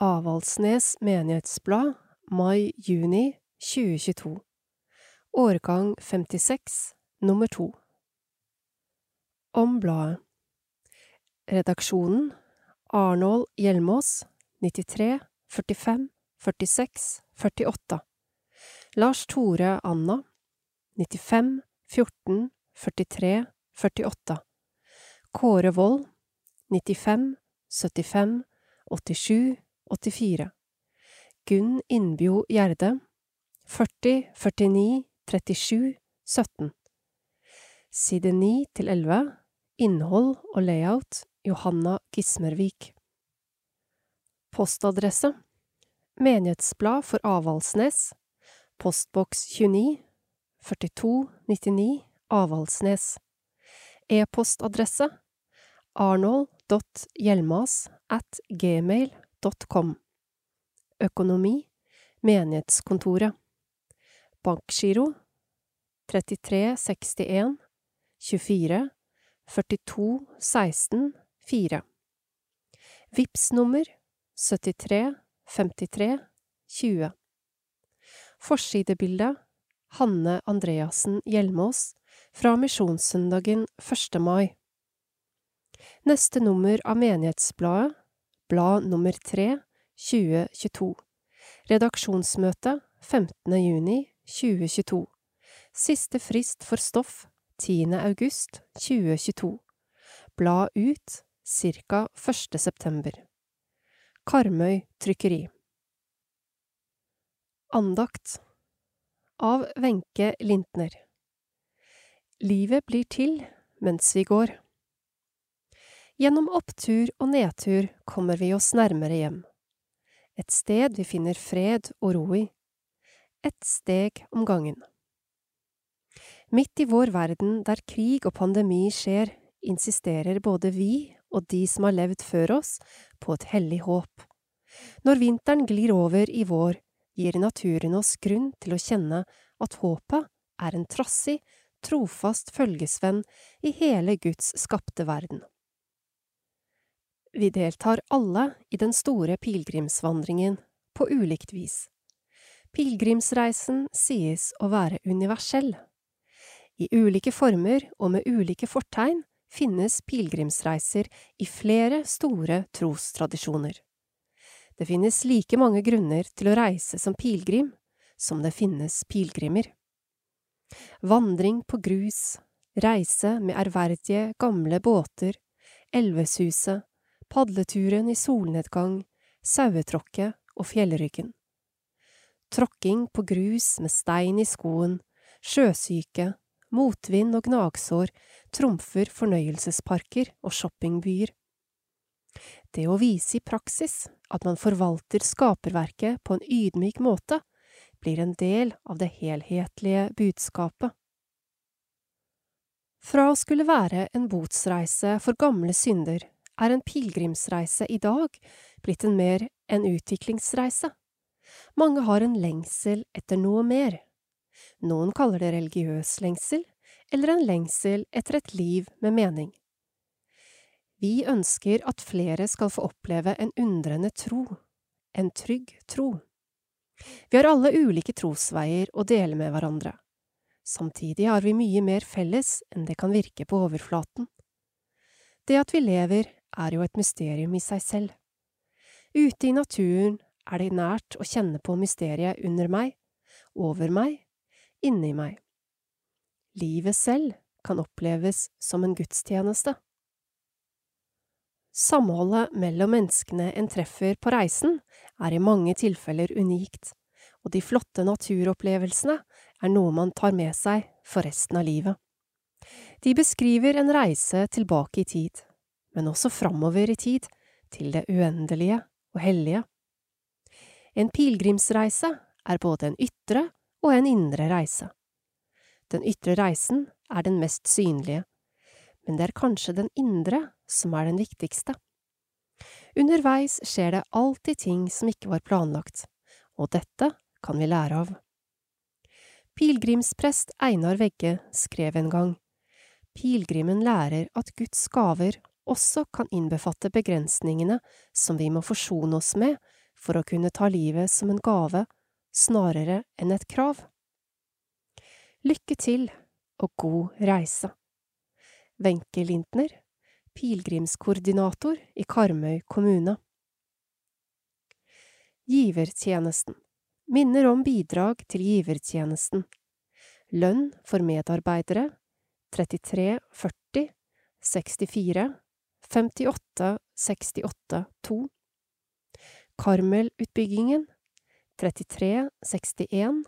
Avaldsnes Menighetsblad, mai–juni 2022 Årgang 56, nummer to. Om bladet. Redaksjonen Arnold Hjelmås 93 45 46 48 Lars Tore Anna 95 14 43 48 Kåre Wold 95 75 87 84 Gunn Innbjo Gjerde 40 49 37 17 Side 9 til 11 Innhold og layout Johanna Gismervik Postadresse Menighetsblad for Avaldsnes Postboks 29 42 99 Avaldsnes. E-postadresse arnold.hjelmas at gmail.com Økonomi. Menighetskontoret. Bankgiro. 3361 24 42 16 4 Vips nummer. 73 53 20 Forsidebilde. Hanne Andreassen Hjelmås fra Misjonssøndagen 1. mai. Neste nummer av Menighetsbladet, blad nummer 3, 2022 Redaksjonsmøte 15. juni 2022 Siste frist for stoff 10. august 2022 Blad ut ca. 1. september Karmøy Trykkeri Andakt Av Wenche Lintner Livet blir til mens vi går. Gjennom opptur og nedtur kommer vi oss nærmere hjem. Et sted vi finner fred og ro i. Et steg om gangen. Midt i vår verden der krig og pandemi skjer, insisterer både vi og de som har levd før oss, på et hellig håp. Når vinteren glir over i vår, gir naturen oss grunn til å kjenne at håpet er en trassig, trofast følgesvenn i hele Guds skapte verden. Vi deltar alle i den store pilegrimsvandringen, på ulikt vis. Pilegrimsreisen sies å være universell. I ulike former og med ulike fortegn finnes pilegrimsreiser i flere store trostradisjoner. Det finnes like mange grunner til å reise som pilegrim som det finnes pilegrimer. Vandring på grus, reise med ærverdige, gamle båter, Elveshuset, padleturen i solnedgang, sauetråkket og fjellryggen. Tråkking på grus med stein i skoen, sjøsyke, motvind og gnagsår trumfer fornøyelsesparker og shoppingbyer. Det å vise i praksis at man forvalter skaperverket på en ydmyk måte, blir en del av det helhetlige budskapet. Fra å skulle være en botsreise for gamle synder, er en pilegrimsreise i dag blitt en mer en utviklingsreise. Mange har en lengsel etter noe mer. Noen kaller det religiøs lengsel, eller en lengsel etter et liv med mening. Vi ønsker at flere skal få oppleve en undrende tro, en trygg tro. Vi har alle ulike trosveier å dele med hverandre. Samtidig har vi mye mer felles enn det kan virke på overflaten. Det at vi lever, er jo et mysterium i seg selv. Ute i naturen er det nært å kjenne på mysteriet under meg, over meg, inni meg. Livet selv kan oppleves som en gudstjeneste. Samholdet mellom menneskene en treffer på reisen, er i mange tilfeller unikt, og de flotte naturopplevelsene er noe man tar med seg for resten av livet. De beskriver en reise tilbake i tid, men også framover i tid, til det uendelige og hellige. En pilegrimsreise er både en ytre og en indre reise. Den ytre reisen er den mest synlige, men det er kanskje den indre som er den viktigste. Underveis skjer det alltid ting som ikke var planlagt, og dette kan vi lære av. Pilegrimsprest Einar Vegge skrev en gang, Pilegrimen lærer at Guds gaver også kan innbefatte begrensningene som vi må forsone oss med for å kunne ta livet som en gave snarere enn et krav. Lykke til og god reise. Wenche Lintner, pilegrimskoordinator i Karmøy kommune. Givertjenesten minner om bidrag til givertjenesten. Lønn for medarbeidere 33 40 64 58 68 2 Karmel-utbyggingen 33 61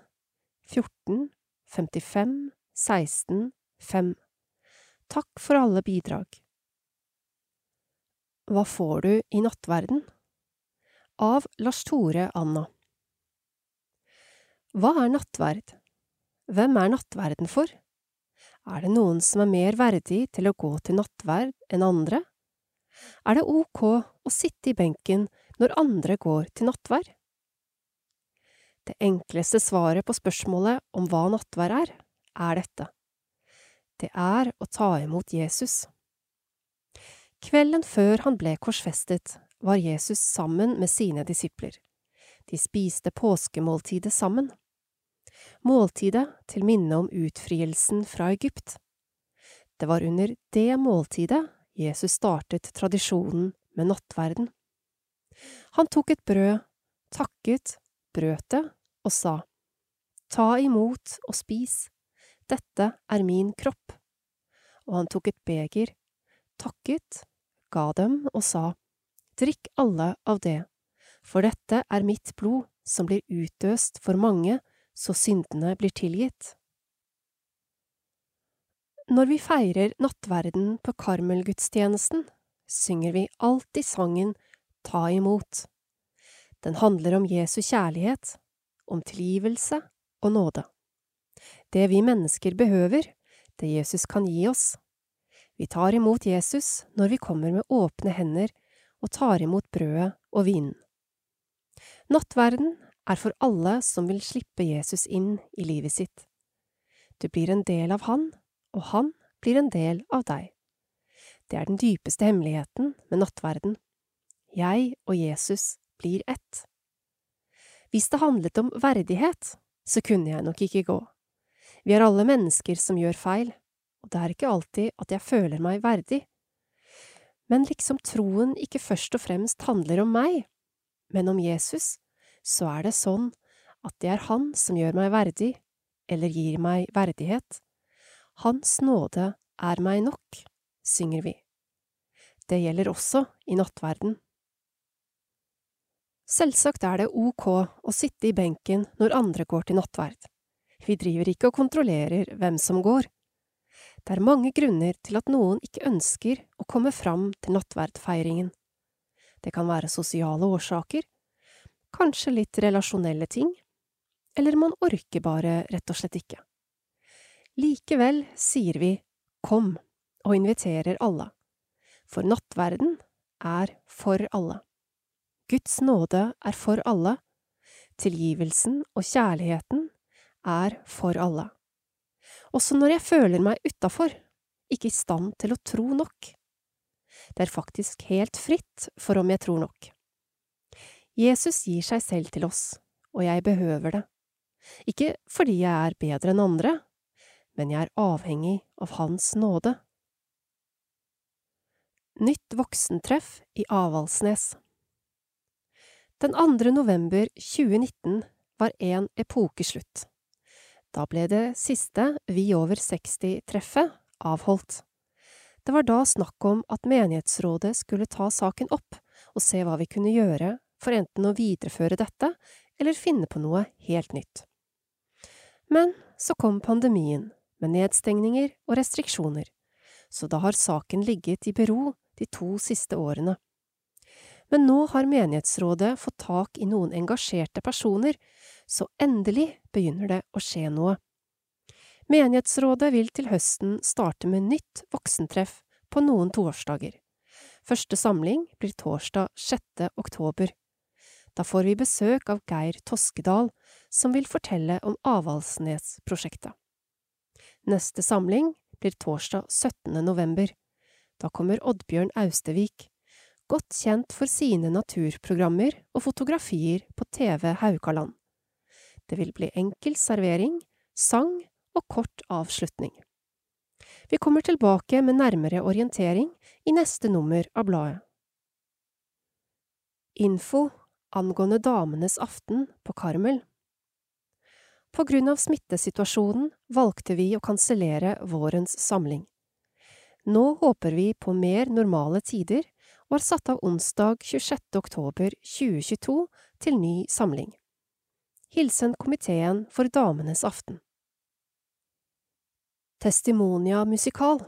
14 55 16 5 Takk for alle bidrag. Hva får du i nattverden? Av Lars Tore Anna Hva er nattverd? Hvem er nattverden for? Er det noen som er mer verdig til å gå til nattverd enn andre? Er det ok å sitte i benken når andre går til nattvær? Det enkleste svaret på spørsmålet om hva nattvær er, er dette. Det er å ta imot Jesus. Kvelden før han ble korsfestet, var Jesus sammen med sine disipler. De spiste påskemåltidet sammen. Måltidet til minne om utfrielsen fra Egypt. Det var under det måltidet Jesus startet tradisjonen med nattverden. Han tok et brød, takket, brøt det og sa, Ta imot og spis, dette er min kropp. Og han tok et beger, takket, ga dem og sa, Drikk alle av det, for dette er mitt blod som blir utøst for mange så syndene blir tilgitt. Når vi feirer nattverden på Karmelgudstjenesten, synger vi alltid sangen Ta imot. Den handler om Jesu kjærlighet, om tilgivelse og nåde. Det vi mennesker behøver, det Jesus kan gi oss. Vi tar imot Jesus når vi kommer med åpne hender og tar imot brødet og vinen. Nattverden er for alle som vil slippe Jesus inn i livet sitt. Du blir en del av han, og han blir en del av deg. Det er den dypeste hemmeligheten med nattverden. Jeg og Jesus blir ett. Hvis det handlet om verdighet, så kunne jeg nok ikke gå. Vi er alle mennesker som gjør feil, og det er ikke alltid at jeg føler meg verdig. Men liksom troen ikke først og fremst handler om meg, men om Jesus, så er det sånn at det er Han som gjør meg verdig, eller gir meg verdighet. Hans nåde er meg nok, synger vi. Det gjelder også i nattverden. Selvsagt er det ok å sitte i benken når andre går til nattverd. Vi driver ikke og kontrollerer hvem som går. Det er mange grunner til at noen ikke ønsker å komme fram til nattverdfeiringen. Det kan være sosiale årsaker, kanskje litt relasjonelle ting, eller man orker bare rett og slett ikke. Likevel sier vi kom og inviterer alle, for nattverden er for alle. Guds nåde er for alle, tilgivelsen og kjærligheten er for alle. Også når jeg føler meg utafor, ikke i stand til å tro nok. Det er faktisk helt fritt for om jeg tror nok. Jesus gir seg selv til oss, og jeg behøver det. Ikke fordi jeg er bedre enn andre, men jeg er avhengig av Hans nåde. Nytt voksentreff i Avaldsnes Den 2. november 2019 var en epoke slutt. Da ble det siste Vi over 60-treffet avholdt. Det var da snakk om at menighetsrådet skulle ta saken opp og se hva vi kunne gjøre for enten å videreføre dette eller finne på noe helt nytt. Men så kom pandemien, med nedstengninger og restriksjoner, så da har saken ligget i bero de to siste årene. Men nå har menighetsrådet fått tak i noen engasjerte personer, så endelig begynner det å skje noe. Menighetsrådet vil til høsten starte med nytt voksentreff på noen toårsdager. Første samling blir torsdag 6. oktober. Da får vi besøk av Geir Toskedal, som vil fortelle om Avaldsnes-prosjektet. Neste samling blir torsdag 17. november. Da kommer Oddbjørn Austevik, godt kjent for sine naturprogrammer og fotografier på TV Haugaland. Det vil bli enkel servering, sang og kort avslutning. Vi kommer tilbake med nærmere orientering i neste nummer av bladet. Info angående Damenes aften på Karmel. På grunn av smittesituasjonen valgte vi å kansellere vårens samling. Nå håper vi på mer normale tider og har satt av onsdag 26. oktober 2022 til ny samling. Hilsen komiteen for Damenes aften. Testimonia musikal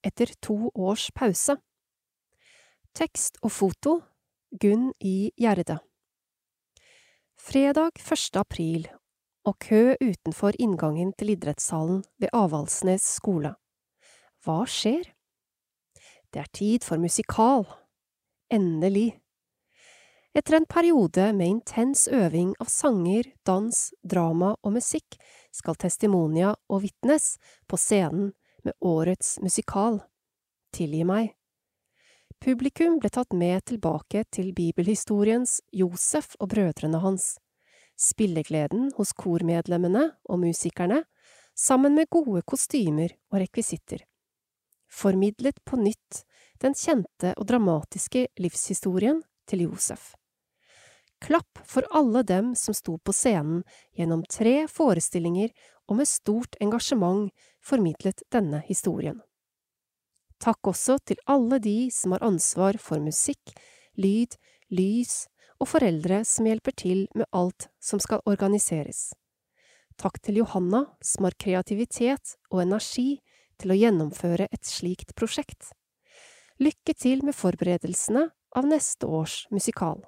etter to års pause. Tekst og foto Gunn I. Gjerde. Fredag 1. april og kø utenfor inngangen til idrettshallen ved Avaldsnes skole. Hva skjer? Det er tid for musikal. Endelig. Etter en periode med intens øving av sanger, dans, drama og musikk skal Testimonia og Vitnes på scenen med årets musikal. Tilgi meg. Publikum ble tatt med tilbake til bibelhistoriens Josef og brødrene hans, spillegleden hos kormedlemmene og musikerne, sammen med gode kostymer og rekvisitter. Formidlet på nytt den kjente og dramatiske livshistorien til Josef. Klapp for alle dem som sto på scenen gjennom tre forestillinger og med stort engasjement formidlet denne historien. Takk også til alle de som har ansvar for musikk, lyd, lys og foreldre som hjelper til med alt som skal organiseres. Takk til Johanna, som har kreativitet og energi til å gjennomføre et slikt prosjekt. Lykke til med forberedelsene av neste års musikal.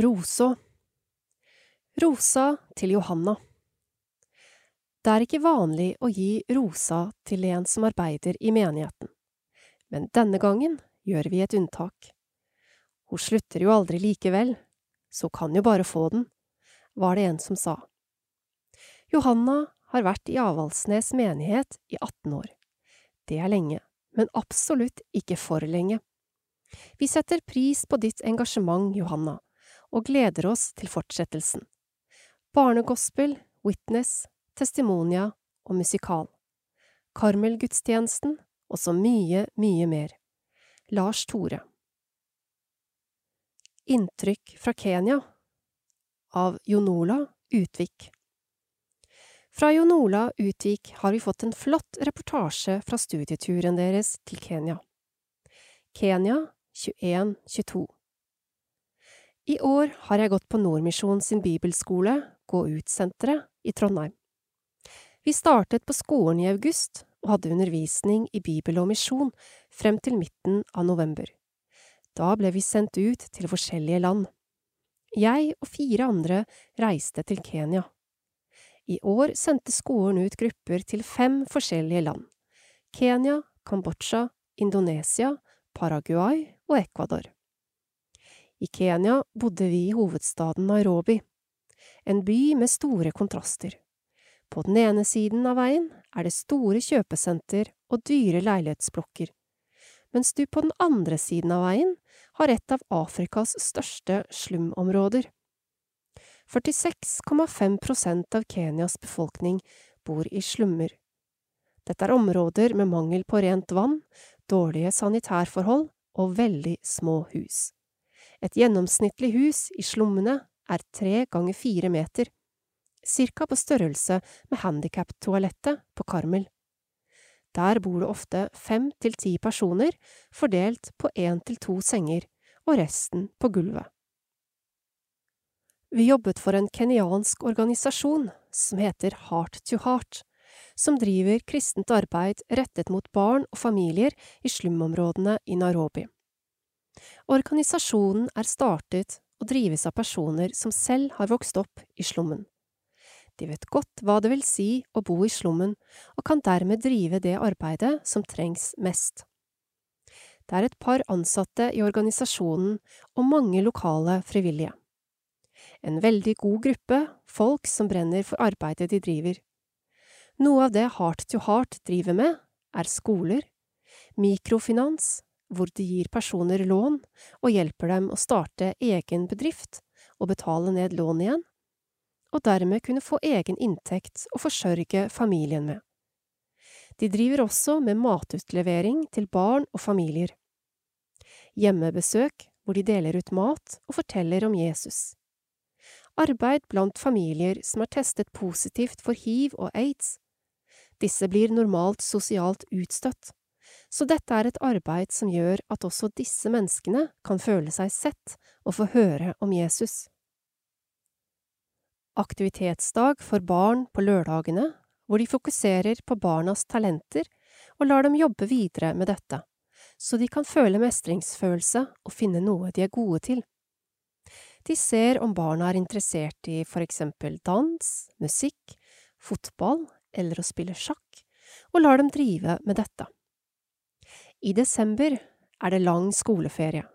Roså Rosa til Johanna det er ikke vanlig å gi rosa til en som arbeider i menigheten, men denne gangen gjør vi et unntak. Hun slutter jo aldri likevel, så kan jo bare få den, var det en som sa. Johanna har vært i Avaldsnes menighet i 18 år. Det er lenge, men absolutt ikke for lenge. Vi setter pris på ditt engasjement, Johanna, og gleder oss til fortsettelsen. Barnegospel, Witness, testimonia og musikal. Karmelgudstjenesten og så mye, mye mer. Lars Tore. Inntrykk fra Kenya av Jonola Utvik. Fra Jonola Utvik har vi fått en flott reportasje fra studieturen deres til Kenya. Kenya 2122 I år har jeg gått på Nordmisjon sin bibelskole, Gå ut-senteret, i Trondheim. Vi startet på skolen i august og hadde undervisning i Bibel og misjon frem til midten av november. Da ble vi sendt ut til forskjellige land. Jeg og fire andre reiste til Kenya. I år sendte skolen ut grupper til fem forskjellige land – Kenya, Kambodsja, Indonesia, Paraguay og Ecuador. I Kenya bodde vi i hovedstaden Nairobi, en by med store kontraster. På den ene siden av veien er det store kjøpesenter og dyre leilighetsblokker, mens du på den andre siden av veien har et av Afrikas største slumområder. 46,5% av Kenyas befolkning bor i slummer. Dette er områder med mangel på rent vann, dårlige sanitærforhold og veldig små hus. Et gjennomsnittlig hus i slummene er tre ganger fire meter cirka på størrelse med handikaptoalettet på Karmel. Der bor det ofte fem til ti personer, fordelt på én til to senger, og resten på gulvet. Vi jobbet for en kenyansk organisasjon som heter Heart to Heart, som driver kristent arbeid rettet mot barn og familier i slumområdene i Nairobi. Organisasjonen er startet og drives av personer som selv har vokst opp i slummen. De vet godt hva det vil si å bo i slummen, og kan dermed drive det arbeidet som trengs mest. Det er et par ansatte i organisasjonen og mange lokale frivillige. En veldig god gruppe folk som brenner for arbeidet de driver. Noe av det Heart to Heart driver med, er skoler, mikrofinans, hvor de gir personer lån og hjelper dem å starte egen bedrift og betale ned lån igjen, og dermed kunne få egen inntekt å forsørge familien med. De driver også med matutlevering til barn og familier. Hjemmebesøk hvor de deler ut mat og forteller om Jesus. Arbeid blant familier som er testet positivt for hiv og aids. Disse blir normalt sosialt utstøtt så dette er et arbeid som gjør at også disse menneskene kan føle seg sett og få høre om Jesus. Aktivitetsdag for barn på lørdagene, hvor de fokuserer på barnas talenter og lar dem jobbe videre med dette, så de kan føle mestringsfølelse og finne noe de er gode til. De ser om barna er interessert i for eksempel dans, musikk, fotball eller å spille sjakk, og lar dem drive med dette. I desember er det lang skoleferie.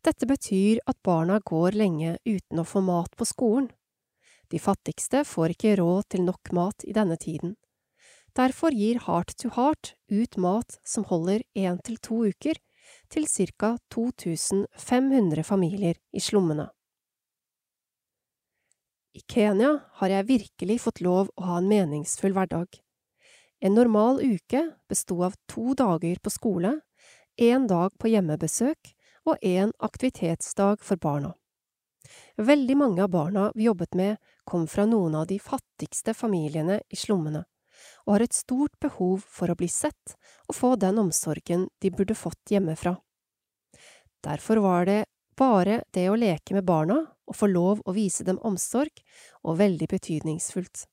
Dette betyr at barna går lenge uten å få mat på skolen. De fattigste får ikke råd til nok mat i denne tiden. Derfor gir Heart to Heart ut mat som holder én til to uker, til ca 2500 familier i slummene. I Kenya har jeg virkelig fått lov å ha en meningsfull hverdag. En normal uke besto av to dager på skole, én dag på hjemmebesøk og én aktivitetsdag for barna. Veldig mange av barna vi jobbet med, kom fra noen av de fattigste familiene i slummene, og har et stort behov for å bli sett og få den omsorgen de burde fått hjemmefra. Derfor var det bare det å leke med barna og få lov å vise dem omsorg, og veldig betydningsfullt.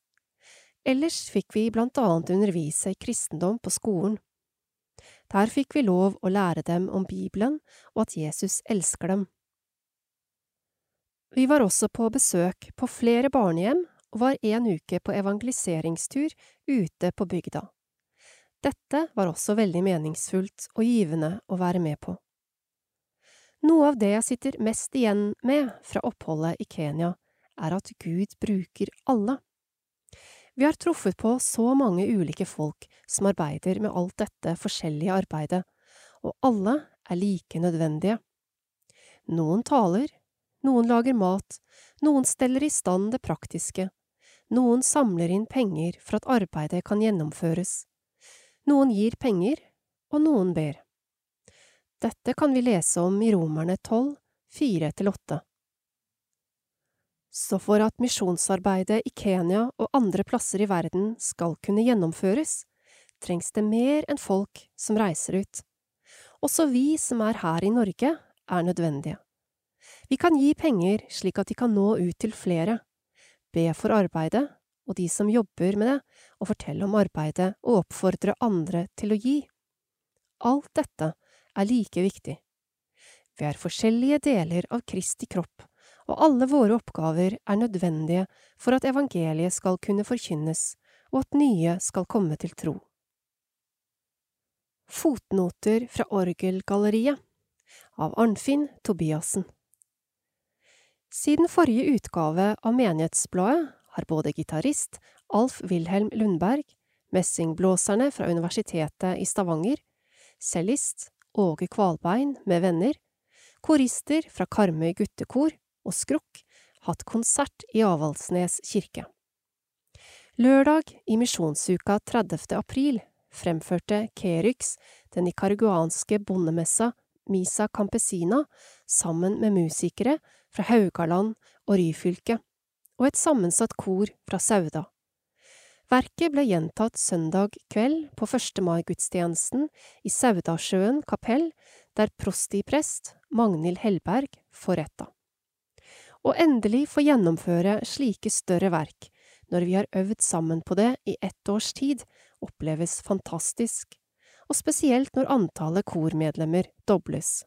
Ellers fikk vi blant annet undervise i kristendom på skolen. Der fikk vi lov å lære dem om Bibelen og at Jesus elsker dem. Vi var også på besøk på flere barnehjem og var en uke på evangeliseringstur ute på bygda. Dette var også veldig meningsfullt og givende å være med på. Noe av det jeg sitter mest igjen med fra oppholdet i Kenya, er at Gud bruker alle. Vi har truffet på så mange ulike folk som arbeider med alt dette forskjellige arbeidet, og alle er like nødvendige. Noen taler, noen lager mat, noen steller i stand det praktiske, noen samler inn penger for at arbeidet kan gjennomføres, noen gir penger, og noen ber. Dette kan vi lese om i Romerne 12, 4–8. Så for at misjonsarbeidet i Kenya og andre plasser i verden skal kunne gjennomføres, trengs det mer enn folk som reiser ut. Også vi som er her i Norge, er nødvendige. Vi kan gi penger slik at de kan nå ut til flere, be for arbeidet og de som jobber med det, og fortelle om arbeidet og oppfordre andre til å gi. Alt dette er like viktig. Vi er forskjellige deler av Kristi kropp, og alle våre oppgaver er nødvendige for at evangeliet skal kunne forkynnes, og at nye skal komme til tro. Fotnoter fra Orgelgalleriet av Arnfinn Tobiassen Siden forrige utgave av Menighetsbladet har både gitarist Alf Wilhelm Lundberg, messingblåserne fra Universitetet i Stavanger, cellist Åge Kvalbein med venner, korister fra Karmøy guttekor og Skrukk hatt konsert i Avaldsnes kirke. Lørdag i misjonsuka 30. april fremførte Keryx den nicaraguanske bondemessa Misa Campesina sammen med musikere fra Haugaland og Ryfylke, og et sammensatt kor fra Sauda. Verket ble gjentatt søndag kveld på 1. mai-gudstjenesten i Saudasjøen kapell, der prostiprest Magnhild Hellberg forretta Å endelig få gjennomføre slike større verk, når vi har øvd sammen på det i ett års tid, oppleves fantastisk, og spesielt når antallet kormedlemmer dobles.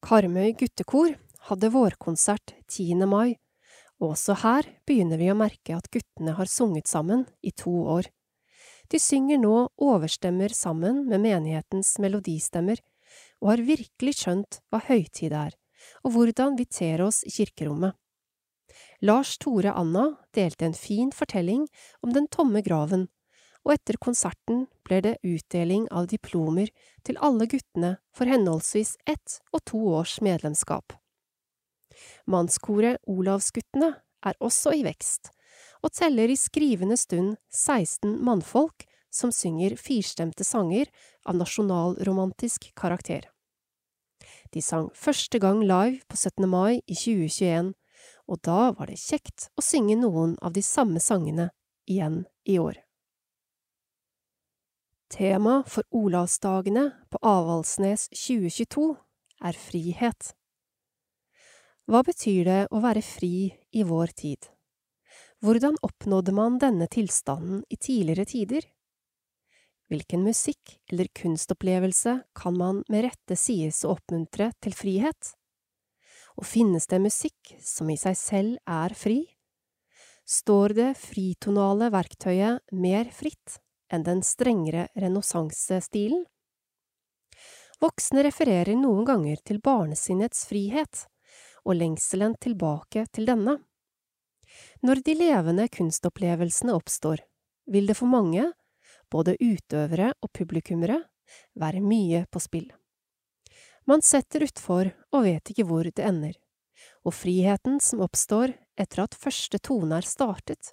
Karmøy guttekor hadde vårkonsert 10. mai, og også her begynner vi å merke at guttene har sunget sammen i to år. De synger nå overstemmer sammen med menighetens melodistemmer, og har virkelig skjønt hva høytid er og hvordan vi ter oss i kirkerommet. Lars Tore Anna delte en fin fortelling om den tomme graven, og etter konserten ble det utdeling av diplomer til alle guttene for henholdsvis ett og to års medlemskap. Mannskoret Olavsguttene er også i vekst, og teller i skrivende stund 16 mannfolk som synger firstemte sanger av nasjonalromantisk karakter. De sang første gang live på 17. mai i 2021, og da var det kjekt å synge noen av de samme sangene igjen i år. Tema for Olavsdagene på Avaldsnes 2022 er frihet. Hva betyr det å være fri i vår tid? Hvordan oppnådde man denne tilstanden i tidligere tider? Hvilken musikk eller kunstopplevelse kan man med rette sies å oppmuntre til frihet? Og finnes det musikk som i seg selv er fri? Står det fritonale verktøyet mer fritt enn den strengere renessansestilen? Voksne refererer noen ganger til barnesinnets frihet og lengselen tilbake til denne. Når de levende kunstopplevelsene oppstår, vil det for mange både utøvere og publikummere, være mye på spill. Man setter utfor og vet ikke hvor det ender, og friheten som oppstår etter at første tone er startet,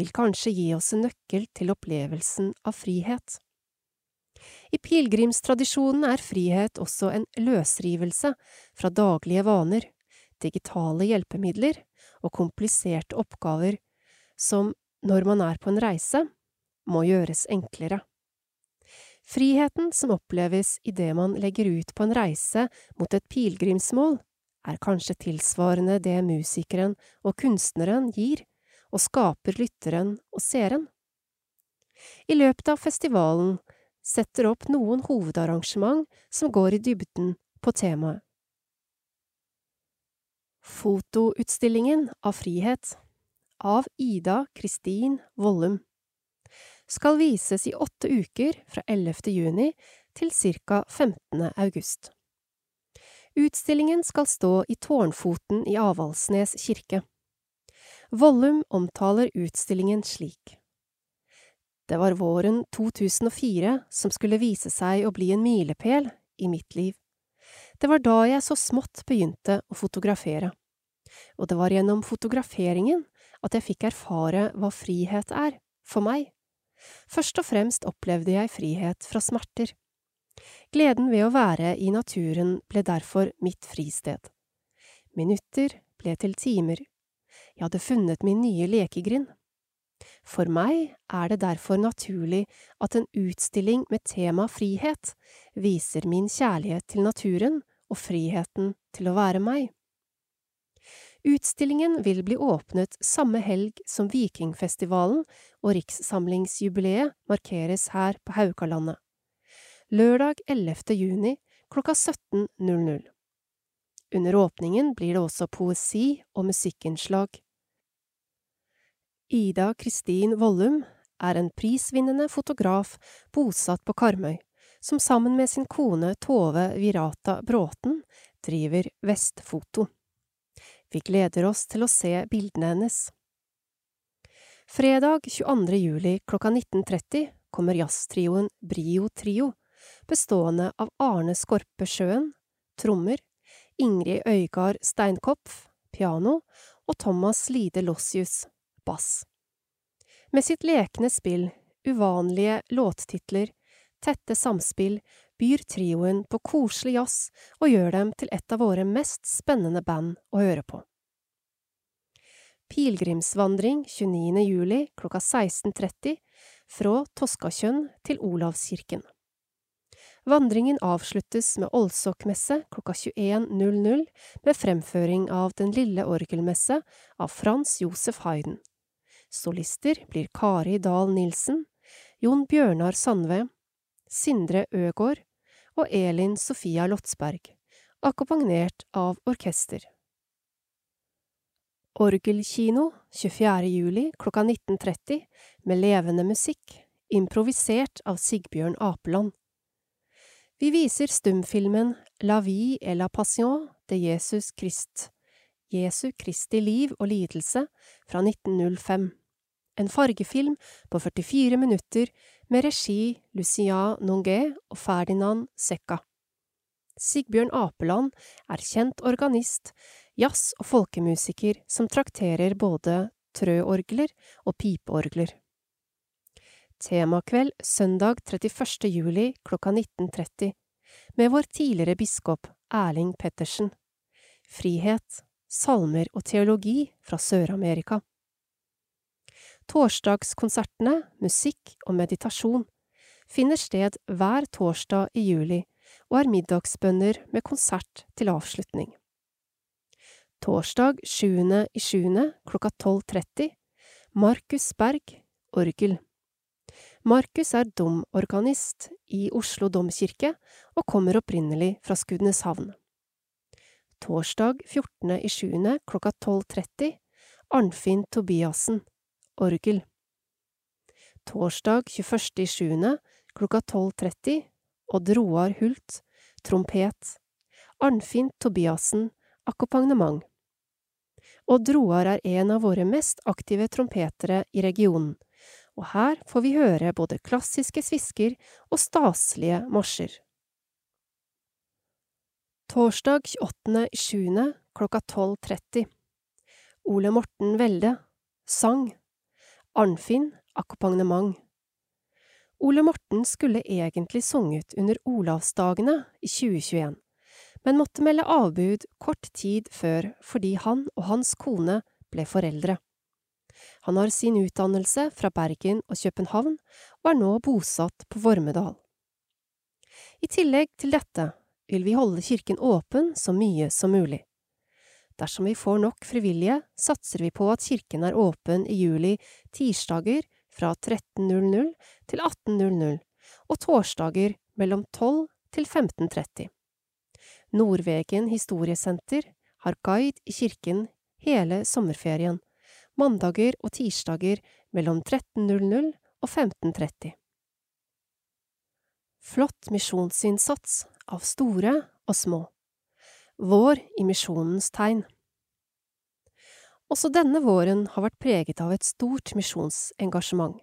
vil kanskje gi oss en nøkkel til opplevelsen av frihet. I pilegrimstradisjonen er frihet også en løsrivelse fra daglige vaner, digitale hjelpemidler og kompliserte oppgaver som, når man er på en reise, må gjøres enklere. Friheten som oppleves idet man legger ut på en reise mot et pilegrimsmål, er kanskje tilsvarende det musikeren og kunstneren gir og skaper lytteren og seeren. I løpet av festivalen setter opp noen hovedarrangement som går i dybden på temaet. Fotoutstillingen av frihet av Ida Kristin Vollum skal vises i åtte uker fra 11. juni til ca. 15. august. Utstillingen skal stå i tårnfoten i Avaldsnes kirke. Vollum omtaler utstillingen slik. Det var våren 2004 som skulle vise seg å bli en milepæl i mitt liv. Det var da jeg så smått begynte å fotografere, og det var gjennom fotograferingen at jeg fikk erfare hva frihet er, for meg. Først og fremst opplevde jeg frihet fra smerter. Gleden ved å være i naturen ble derfor mitt fristed. Minutter ble til timer. Jeg hadde funnet min nye lekegrind. For meg er det derfor naturlig at en utstilling med tema frihet viser min kjærlighet til naturen og friheten til å være meg. Utstillingen vil bli åpnet samme helg som Vikingfestivalen og rikssamlingsjubileet markeres her på Haukalandet. Lørdag 11. juni klokka 17.00. Under åpningen blir det også poesi og musikkinnslag. Ida Kristin Vollum er en prisvinnende fotograf bosatt på Karmøy, som sammen med sin kone Tove Virata Bråten driver Vestfoto. Vi gleder oss til å se bildene hennes. Fredag 22. juli klokka 19.30 kommer jazztrioen Brio Trio, bestående av Arne Skorpe Sjøen, trommer, Ingrid Øygard Steinkopf, piano og Thomas Lide Lossius, bass. Med sitt lekne spill, uvanlige låttitler, tette samspill byr trioen på koselig jazz og gjør dem til et av våre mest spennende band å høre på. Pilegrimsvandring 29. juli klokka 16.30 fra Toskakjønn til Olavskirken. Vandringen avsluttes med Olsokmesse klokka 21.00 med fremføring av Den lille orgelmesse av Frans Josef Hayden. Solister blir Kari Dahl Nilsen, Jon Bjørnar Sandve, Sindre Øgård og Elin Sofia Lotsberg, akkompagnert av orkester. Orgelkino 24. juli klokka 19.30 med levende musikk, improvisert av Sigbjørn Apeland. Vi viser stumfilmen La vie et la passion de Jesus Christ, Jesu Kristi liv og lidelse fra 1905, en fargefilm på 44 minutter med regi Lucia Nonguet og Ferdinand Secca. Sigbjørn Apeland er kjent organist, jazz- og folkemusiker som trakterer både trøorgler og pipeorgler. Temakveld søndag 31. juli klokka 19.30 med vår tidligere biskop Erling Pettersen. Frihet, salmer og teologi fra Sør-Amerika. Torsdagskonsertene, musikk og meditasjon finner sted hver torsdag i juli og er middagsbønner med konsert til avslutning. Torsdag 7. i 7. klokka 12.30 Markus Berg, orgel. Markus er domorganist i Oslo domkirke og kommer opprinnelig fra Skudeneshavn. Torsdag 14. i 7. klokka 12.30 Arnfinn Tobiassen, orgel. Torsdag 21. i 7. klokka 12.30 Odd Roar Hult, trompet. Arnfinn Tobiassen, akkompagnement. Odd Roar er en av våre mest aktive trompetere i regionen, og her får vi høre både klassiske svisker og staselige marsjer. Torsdag 28.07. klokka 12.30 Ole Morten Welde Sang Arnfinn Akkompagnement Ole Morten skulle egentlig sunget under Olavsdagene i 2021, men måtte melde avbud kort tid før fordi han og hans kone ble foreldre. Han har sin utdannelse fra Bergen og København, og er nå bosatt på Vormedal. I tillegg til dette vil vi holde kirken åpen så mye som mulig. Dersom vi får nok frivillige, satser vi på at kirken er åpen i juli tirsdager fra 13.00 til 18.00 og torsdager mellom 12 til 15.30. Nordvegen historiesenter har guide i kirken hele sommerferien, mandager og tirsdager mellom 13.00 og 15.30. Flott misjonsinnsats av store og små. Vår i misjonens tegn. Også denne våren har vært preget av et stort misjonsengasjement.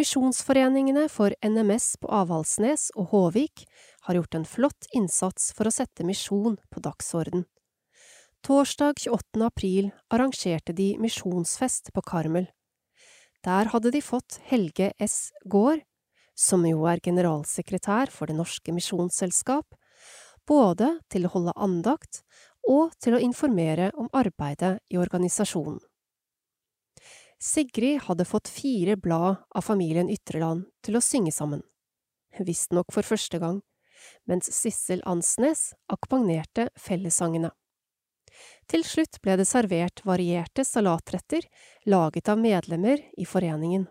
Misjonsforeningene for NMS på Avaldsnes og Håvik har gjort en flott innsats for å sette misjon på dagsorden. Torsdag 28. april arrangerte de misjonsfest på Karmel. Der hadde de fått Helge S. Gaard, som jo er generalsekretær for Det norske misjonsselskap, både til å holde andakt og til å informere om arbeidet i organisasjonen. Sigrid hadde fått fire blad av familien Ytreland til å synge sammen, visstnok for første gang, mens Sissel Ansnes akkompagnerte fellessangene. Til slutt ble det servert varierte salatretter laget av medlemmer i foreningen.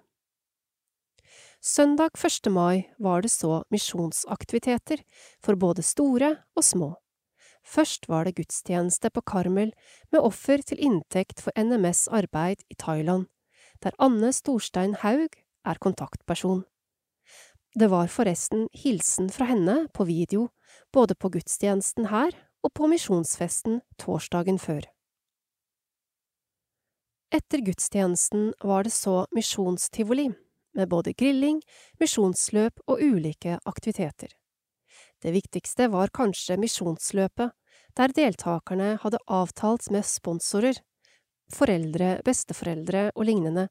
Søndag 1. mai var det så misjonsaktiviteter for både store og små. Først var det gudstjeneste på Karmel med offer til inntekt for NMS arbeid i Thailand, der Anne Storstein Haug er kontaktperson. Det var forresten hilsen fra henne på video, både på gudstjenesten her og på misjonsfesten torsdagen før. Etter gudstjenesten var det så misjonstivoli, med både grilling, misjonsløp og ulike aktiviteter. Det viktigste var kanskje misjonsløpet, der deltakerne hadde avtalt med sponsorer, foreldre, besteforeldre og lignende,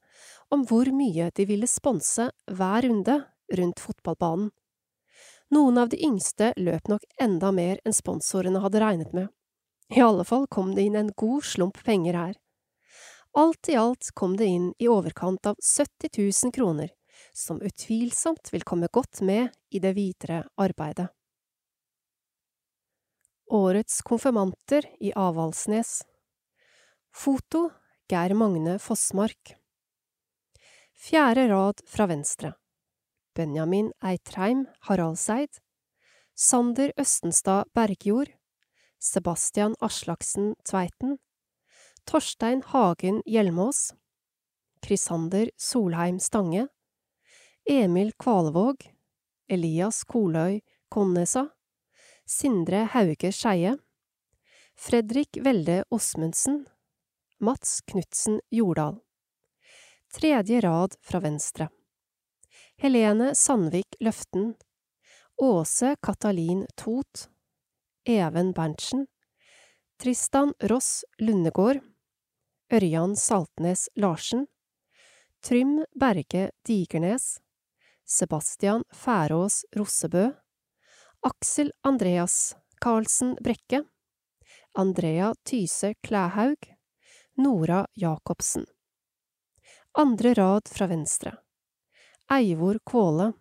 om hvor mye de ville sponse hver runde rundt fotballbanen. Noen av de yngste løp nok enda mer enn sponsorene hadde regnet med. I alle fall kom det inn en god slump penger her. Alt i alt kom det inn i overkant av 70 000 kroner, som utvilsomt vil komme godt med i det videre arbeidet. Årets konfirmanter i Avaldsnes. Foto Geir Magne Fossmark. Fjerde rad fra venstre. Benjamin Eitreim Haraldseid Sander Østenstad Bergjord Sebastian Aslaksen Tveiten. Torstein Hagen Hjelmås. Krisander Solheim Stange Emil Kvalevåg Elias Koløy Konnesa Sindre Hauge Skeie, Fredrik Welde Osmundsen, Mats Knutsen Jordal. Tredje rad fra venstre. Helene Sandvik Løften. Åse Katalin Tot. Even Berntsen. Tristan Ross Lundegård. Ørjan Saltnes Larsen. Trym Berge Digernes. Sebastian Færås Rossebø. Aksel Andreas Karlsen Brekke. Andrea Tyse Klæhaug. Nora Jacobsen. Andre rad fra venstre. Eivor Kvåle.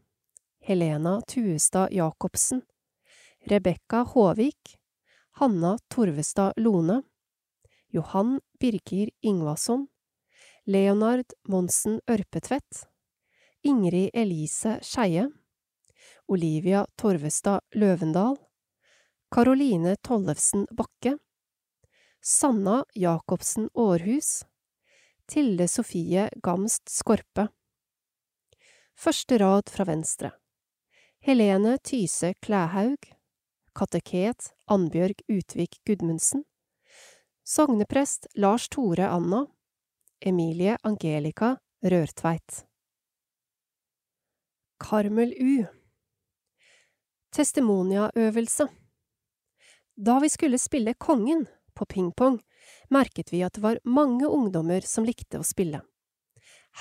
Helena Tuestad Jacobsen. Rebekka Håvik. Hanna Torvestad Lone. Johan Birger Ingvason. Leonard Monsen Ørpetvedt. Ingrid Elise Skeie. Olivia Torvestad Løvendal. Karoline Tollefsen Bakke. Sanna Jacobsen Aarhus. Tilde Sofie Gamst Skorpe. Første rad fra venstre. Helene Tyse Klæhaug. Kateket Annbjørg Utvik Gudmundsen. Sogneprest Lars Tore Anna. Emilie Angelica Rørtveit. Karmel U. Testimoniaøvelse. Da vi skulle spille Kongen på pingpong, merket vi at det var mange ungdommer som likte å spille.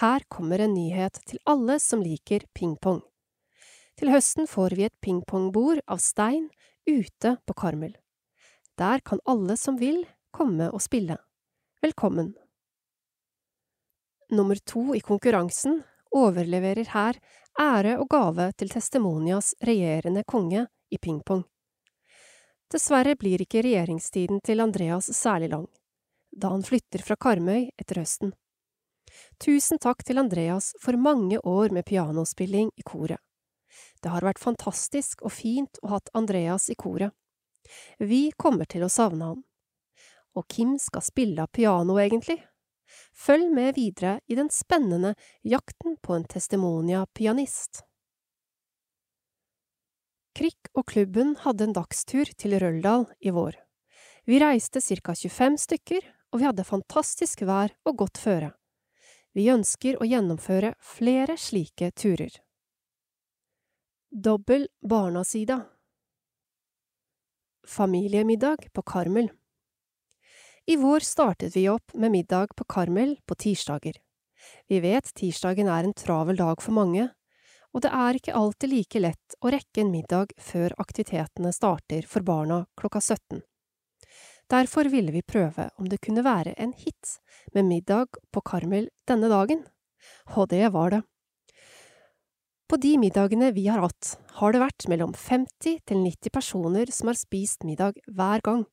Her kommer en nyhet til alle som liker pingpong. Til høsten får vi et pingpongbord av stein ute på Karmel. Der kan alle som vil, komme og spille. Velkommen! Nummer to i konkurransen overleverer her ære og gave til Testimonias regjerende konge i pingpong. Dessverre blir ikke regjeringstiden til Andreas særlig lang, da han flytter fra Karmøy etter høsten. Tusen takk til Andreas for mange år med pianospilling i koret. Det har vært fantastisk og fint å ha Andreas i koret. Vi kommer til å savne han. Og hvem skal spille piano, egentlig? Følg med videre i den spennende Jakten på en testimonia-pianist. Krikk og klubben hadde en dagstur til Røldal i vår. Vi reiste ca 25 stykker, og vi hadde fantastisk vær og godt føre. Vi ønsker å gjennomføre flere slike turer. Dobbel barnasida Familiemiddag på Karmel I vår startet vi opp med middag på Karmel på tirsdager. Vi vet tirsdagen er en travel dag for mange, og det er ikke alltid like lett å rekke en middag før aktivitetene starter for barna klokka 17. Derfor ville vi prøve om det kunne være en hit med middag på Karmel denne dagen, og det var det. På de middagene vi har hatt, har det vært mellom 50 til 90 personer som har spist middag hver gang.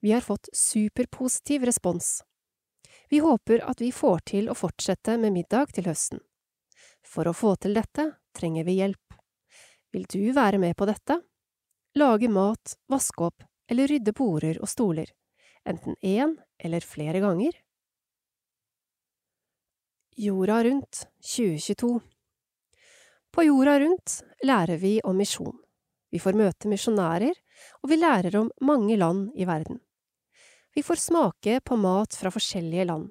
Vi har fått superpositiv respons. Vi håper at vi får til å fortsette med middag til høsten. For å få til dette trenger vi hjelp. Vil du være med på dette? Lage mat, vaske opp eller rydde border og stoler, enten én eller flere ganger? Jorda rundt 2022 På Jorda rundt lærer vi om misjon. Vi får møte misjonærer, og vi lærer om mange land i verden. Vi får smake på mat fra forskjellige land.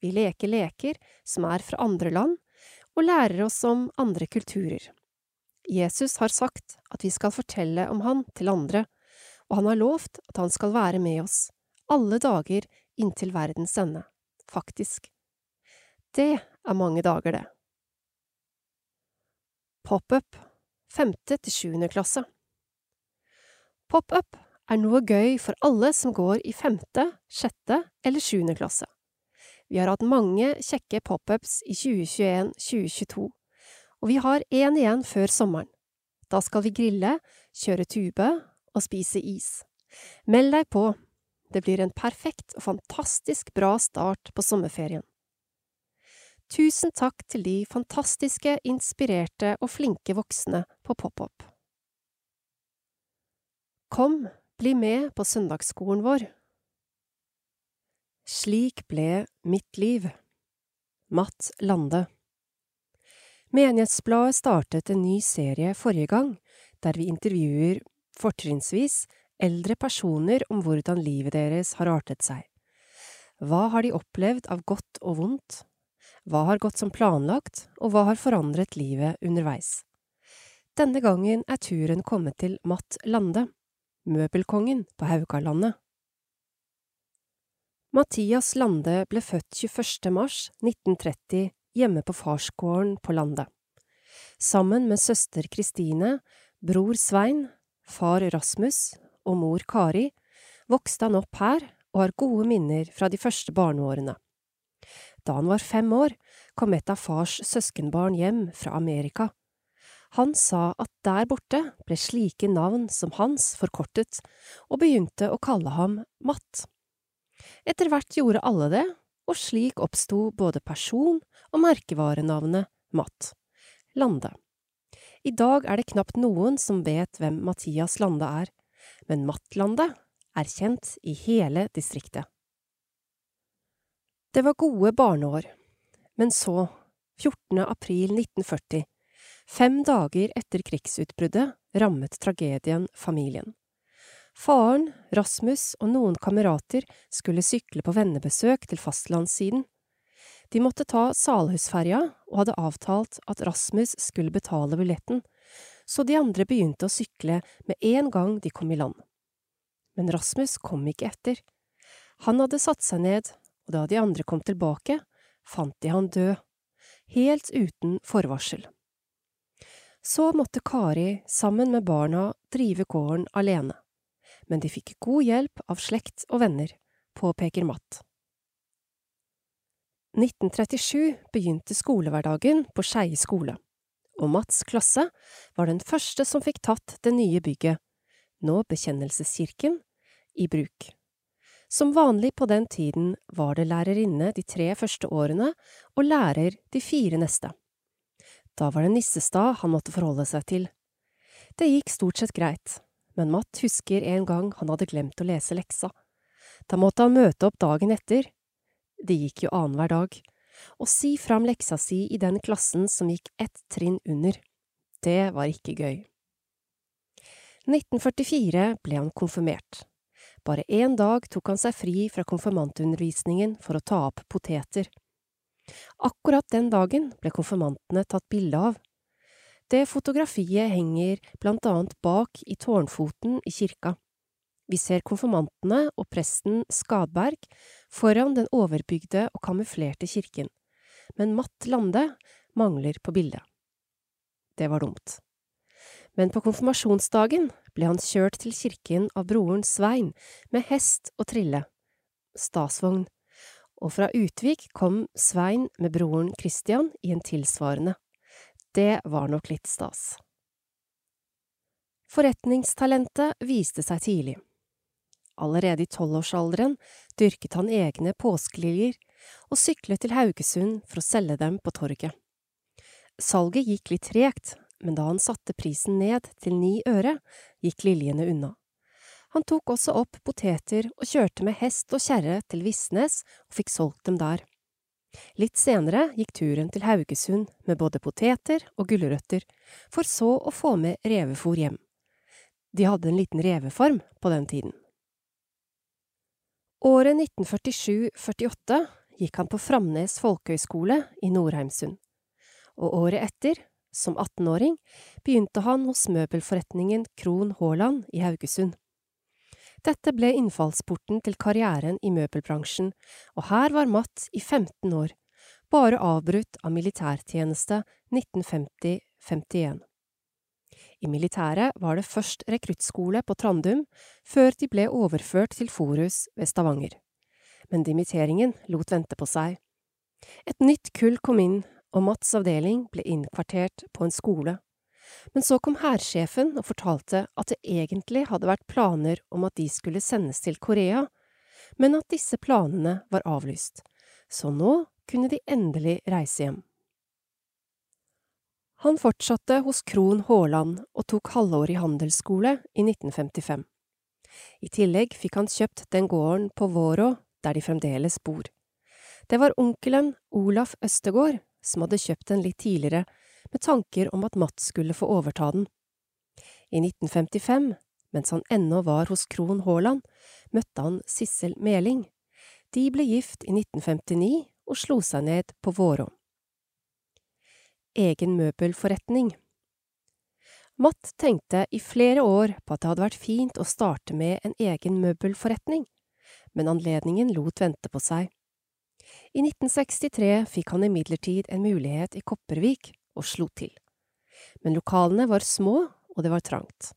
Vi leker leker som er fra andre land, og lærer oss om andre kulturer. Jesus har sagt at vi skal fortelle om han til andre, og han har lovt at han skal være med oss alle dager inntil verdens ende, faktisk. Det er mange dager, det. Pop-up, femte til sjuende klasse Pop-up er noe gøy for alle som går i femte, sjette eller sjuende klasse. Vi har hatt mange kjekke pop-ups i 2021–2022, og vi har én igjen før sommeren. Da skal vi grille, kjøre tube og spise is. Meld deg på, det blir en perfekt og fantastisk bra start på sommerferien. Tusen takk til de fantastiske, inspirerte og flinke voksne på pop-up. Kom, bli med på søndagsskolen vår. Slik ble mitt liv. Matt Lande Menighetsbladet startet en ny serie forrige gang, der vi intervjuer fortrinnsvis eldre personer om hvordan livet deres har artet seg. Hva har de opplevd av godt og vondt? Hva har gått som planlagt, og hva har forandret livet underveis? Denne gangen er turen kommet til Matt Lande, møbelkongen på Haugalandet. Mathias Lande ble født 21. mars 1930 hjemme på farsgården på Lande. Sammen med søster Kristine, bror Svein, far Rasmus og mor Kari vokste han opp her og har gode minner fra de første barneårene. Da han var fem år, kom et av fars søskenbarn hjem fra Amerika. Han sa at der borte ble slike navn som hans forkortet, og begynte å kalle ham Matt. Etter hvert gjorde alle det, og slik oppsto både person- og merkevarenavnet Matt. Lande. I dag er det knapt noen som vet hvem Mathias Lande er, men Matt Lande er kjent i hele distriktet. Det var gode barneår, men så, 14. april 1940, fem dager etter krigsutbruddet, rammet tragedien familien. Faren, Rasmus og noen kamerater skulle sykle på vennebesøk til fastlandssiden. De måtte ta Salhusferja og hadde avtalt at Rasmus skulle betale billetten, så de andre begynte å sykle med en gang de kom i land. Men Rasmus kom ikke etter. Han hadde satt seg ned og da de andre kom tilbake, fant de han død, helt uten forvarsel. Så måtte Kari sammen med barna drive gården alene, men de fikk god hjelp av slekt og venner, påpeker Matt. 1937 begynte skolehverdagen på Skeie skole, og Matts klasse var den første som fikk tatt det nye bygget, nå Bekjennelseskirken, i bruk. Som vanlig på den tiden var det lærerinne de tre første årene og lærer de fire neste. Da var det Nissestad han måtte forholde seg til. Det gikk stort sett greit, men Matt husker en gang han hadde glemt å lese leksa. Da måtte han møte opp dagen etter. Det gikk jo annenhver dag. Og si fram leksa si i den klassen som gikk ett trinn under. Det var ikke gøy. 1944 ble han konfirmert. Bare én dag tok han seg fri fra konfirmantundervisningen for å ta opp poteter. Akkurat den dagen ble konfirmantene tatt bilde av. Det fotografiet henger blant annet bak i tårnfoten i kirka. Vi ser konfirmantene og presten Skadberg foran den overbygde og kamuflerte kirken, men Matt Lande mangler på bildet. Det var dumt. Men på konfirmasjonsdagen ble han kjørt til kirken av broren Svein med hest og trille, stasvogn, og fra Utvik kom Svein med broren Christian i en tilsvarende. Det var nok litt stas. Forretningstalentet viste seg tidlig. Allerede i tolvårsalderen dyrket han egne påskeliljer og syklet til Haugesund for å selge dem på torget. Salget gikk litt tregt, men da han satte prisen ned til ni øre, gikk liljene unna. Han tok også opp poteter og kjørte med hest og kjerre til Visnes og fikk solgt dem der. Litt senere gikk turen til Haugesund med både poteter og gulrøtter, for så å få med revefôr hjem. De hadde en liten revefarm på den tiden. Året 1947–48 gikk han på Framnes folkehøgskole i Nordheimsund, og året etter som 18-åring begynte han hos møbelforretningen Krohn Haaland i Haugesund. Dette ble innfallsporten til karrieren i møbelbransjen, og her var Matt i 15 år, bare avbrutt av militærtjeneste 1950–51. I militæret var det først rekruttskole på Trandum, før de ble overført til Forus ved Stavanger. Men dimitteringen lot vente på seg. Et nytt kull kom inn, og Matts avdeling ble innkvartert på en skole. Men så kom hærsjefen og fortalte at det egentlig hadde vært planer om at de skulle sendes til Korea, men at disse planene var avlyst, så nå kunne de endelig reise hjem. Han fortsatte hos Krohn Haaland og tok halvårig handelsskole i 1955. I tillegg fikk han kjøpt den gården på Vårå der de fremdeles bor. Det var onkelen Olaf Østegård som hadde kjøpt den litt tidligere, med tanker om at Matt skulle få overta den. I 1955, mens han ennå var hos Krohn Haaland, møtte han Sissel Meling. De ble gift i 1959 og slo seg ned på Vårå. egen møbelforretning. Matt tenkte i flere år på at det hadde vært fint å starte med en egen møbelforretning, men anledningen lot vente på seg. I 1963 fikk han imidlertid en mulighet i Kopervik, og slo til. Men lokalene var små, og det var trangt.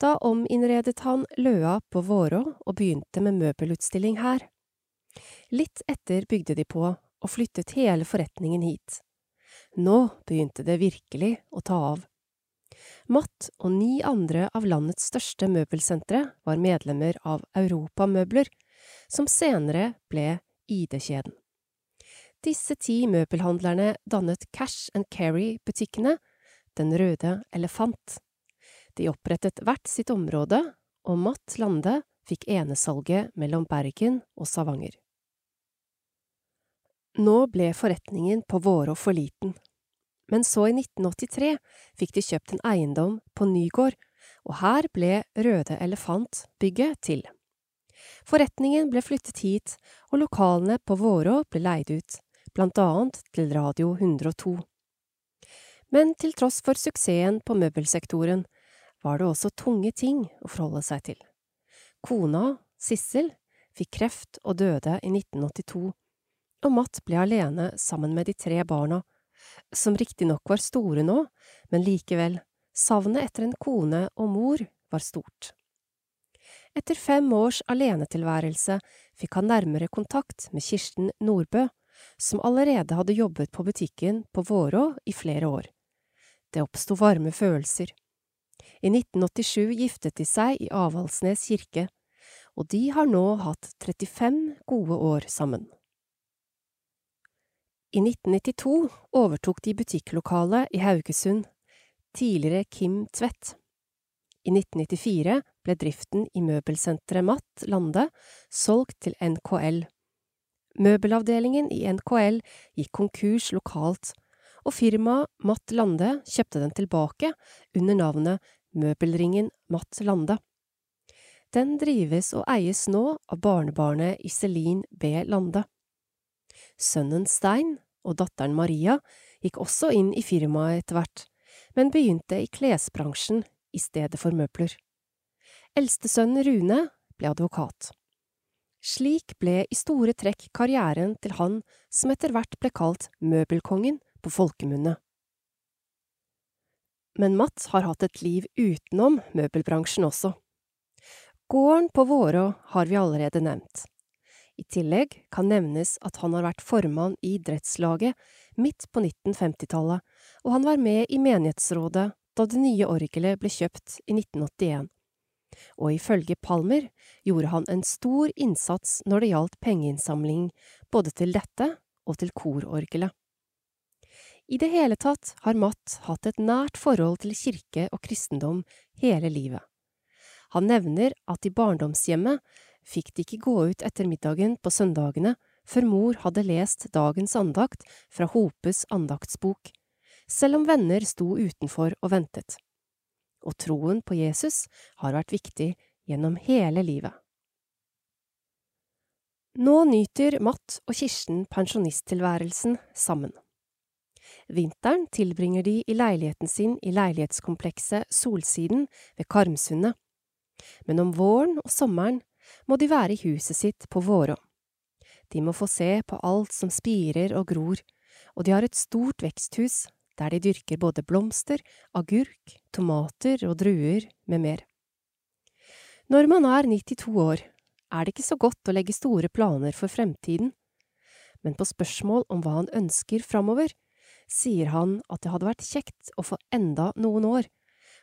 Da ominnredet han Løa på Vårå og begynte med møbelutstilling her. Litt etter bygde de på og flyttet hele forretningen hit. Nå begynte det virkelig å ta av. Matt og ni andre av landets største møbelsentre var medlemmer av Europamøbler, som senere ble ID-kjeden. Disse ti møbelhandlerne dannet Cash and Carry-butikkene Den røde elefant. De opprettet hvert sitt område, og Matt Lande fikk enesalget mellom Bergen og Stavanger. Nå ble forretningen på Vårå for liten, men så i 1983 fikk de kjøpt en eiendom på Nygård, og her ble Røde Elefant-bygget til. Forretningen ble flyttet hit, og lokalene på Vårå ble leid ut, blant annet til Radio 102. Men til tross for suksessen på møbelsektoren, var det også tunge ting å forholde seg til. Kona, Sissel, fikk kreft og døde i 1982, og Matt ble alene sammen med de tre barna, som riktignok var store nå, men likevel, savnet etter en kone og mor var stort. Etter fem års alenetilværelse fikk han nærmere kontakt med Kirsten Nordbø, som allerede hadde jobbet på butikken på Vårå i flere år. Det oppsto varme følelser. I 1987 giftet de seg i Avaldsnes kirke, og de har nå hatt 35 gode år sammen. I 1992 overtok de butikklokalet i Haugesund, tidligere Kim Tvedt. I 1994 ble driften i møbelsenteret Matt Lande solgt til NKL. Møbelavdelingen i NKL gikk konkurs lokalt, og firmaet Matt Lande kjøpte den tilbake under navnet Møbelringen Matt Lande. Den drives og eies nå av barnebarnet Iselin B. Lande. Sønnen Stein og datteren Maria gikk også inn i firmaet etter hvert, men begynte i klesbransjen i stedet for møbler. Eldstesønnen Rune ble advokat. Slik ble i store trekk karrieren til han som etter hvert ble kalt møbelkongen på folkemunne. Men Mats har hatt et liv utenom møbelbransjen også. Gården på Vårå har vi allerede nevnt. I tillegg kan nevnes at han har vært formann i idrettslaget midt på 1950-tallet, og han var med i menighetsrådet da det nye orgelet ble kjøpt i 1981. Og ifølge Palmer gjorde han en stor innsats når det gjaldt pengeinnsamling både til dette og til kororgelet. I det hele tatt har Matt hatt et nært forhold til kirke og kristendom hele livet. Han nevner at i barndomshjemmet fikk de ikke gå ut etter middagen på søndagene før mor hadde lest dagens andakt fra Hopes andaktsbok, selv om venner sto utenfor og ventet. Og troen på Jesus har vært viktig gjennom hele livet. Nå nyter Matt og Kirsten pensjonisttilværelsen sammen. Vinteren tilbringer de i leiligheten sin i leilighetskomplekset Solsiden ved Karmsundet, men om våren og sommeren må de være i huset sitt på Vårå. De må få se på alt som spirer og gror, og de har et stort veksthus der de dyrker både blomster, agurk, tomater og druer med mer. Når man er 92 år, er det ikke så godt å legge store planer for fremtiden, men på spørsmål om hva han ønsker framover, sier han at det hadde vært kjekt å få enda noen år,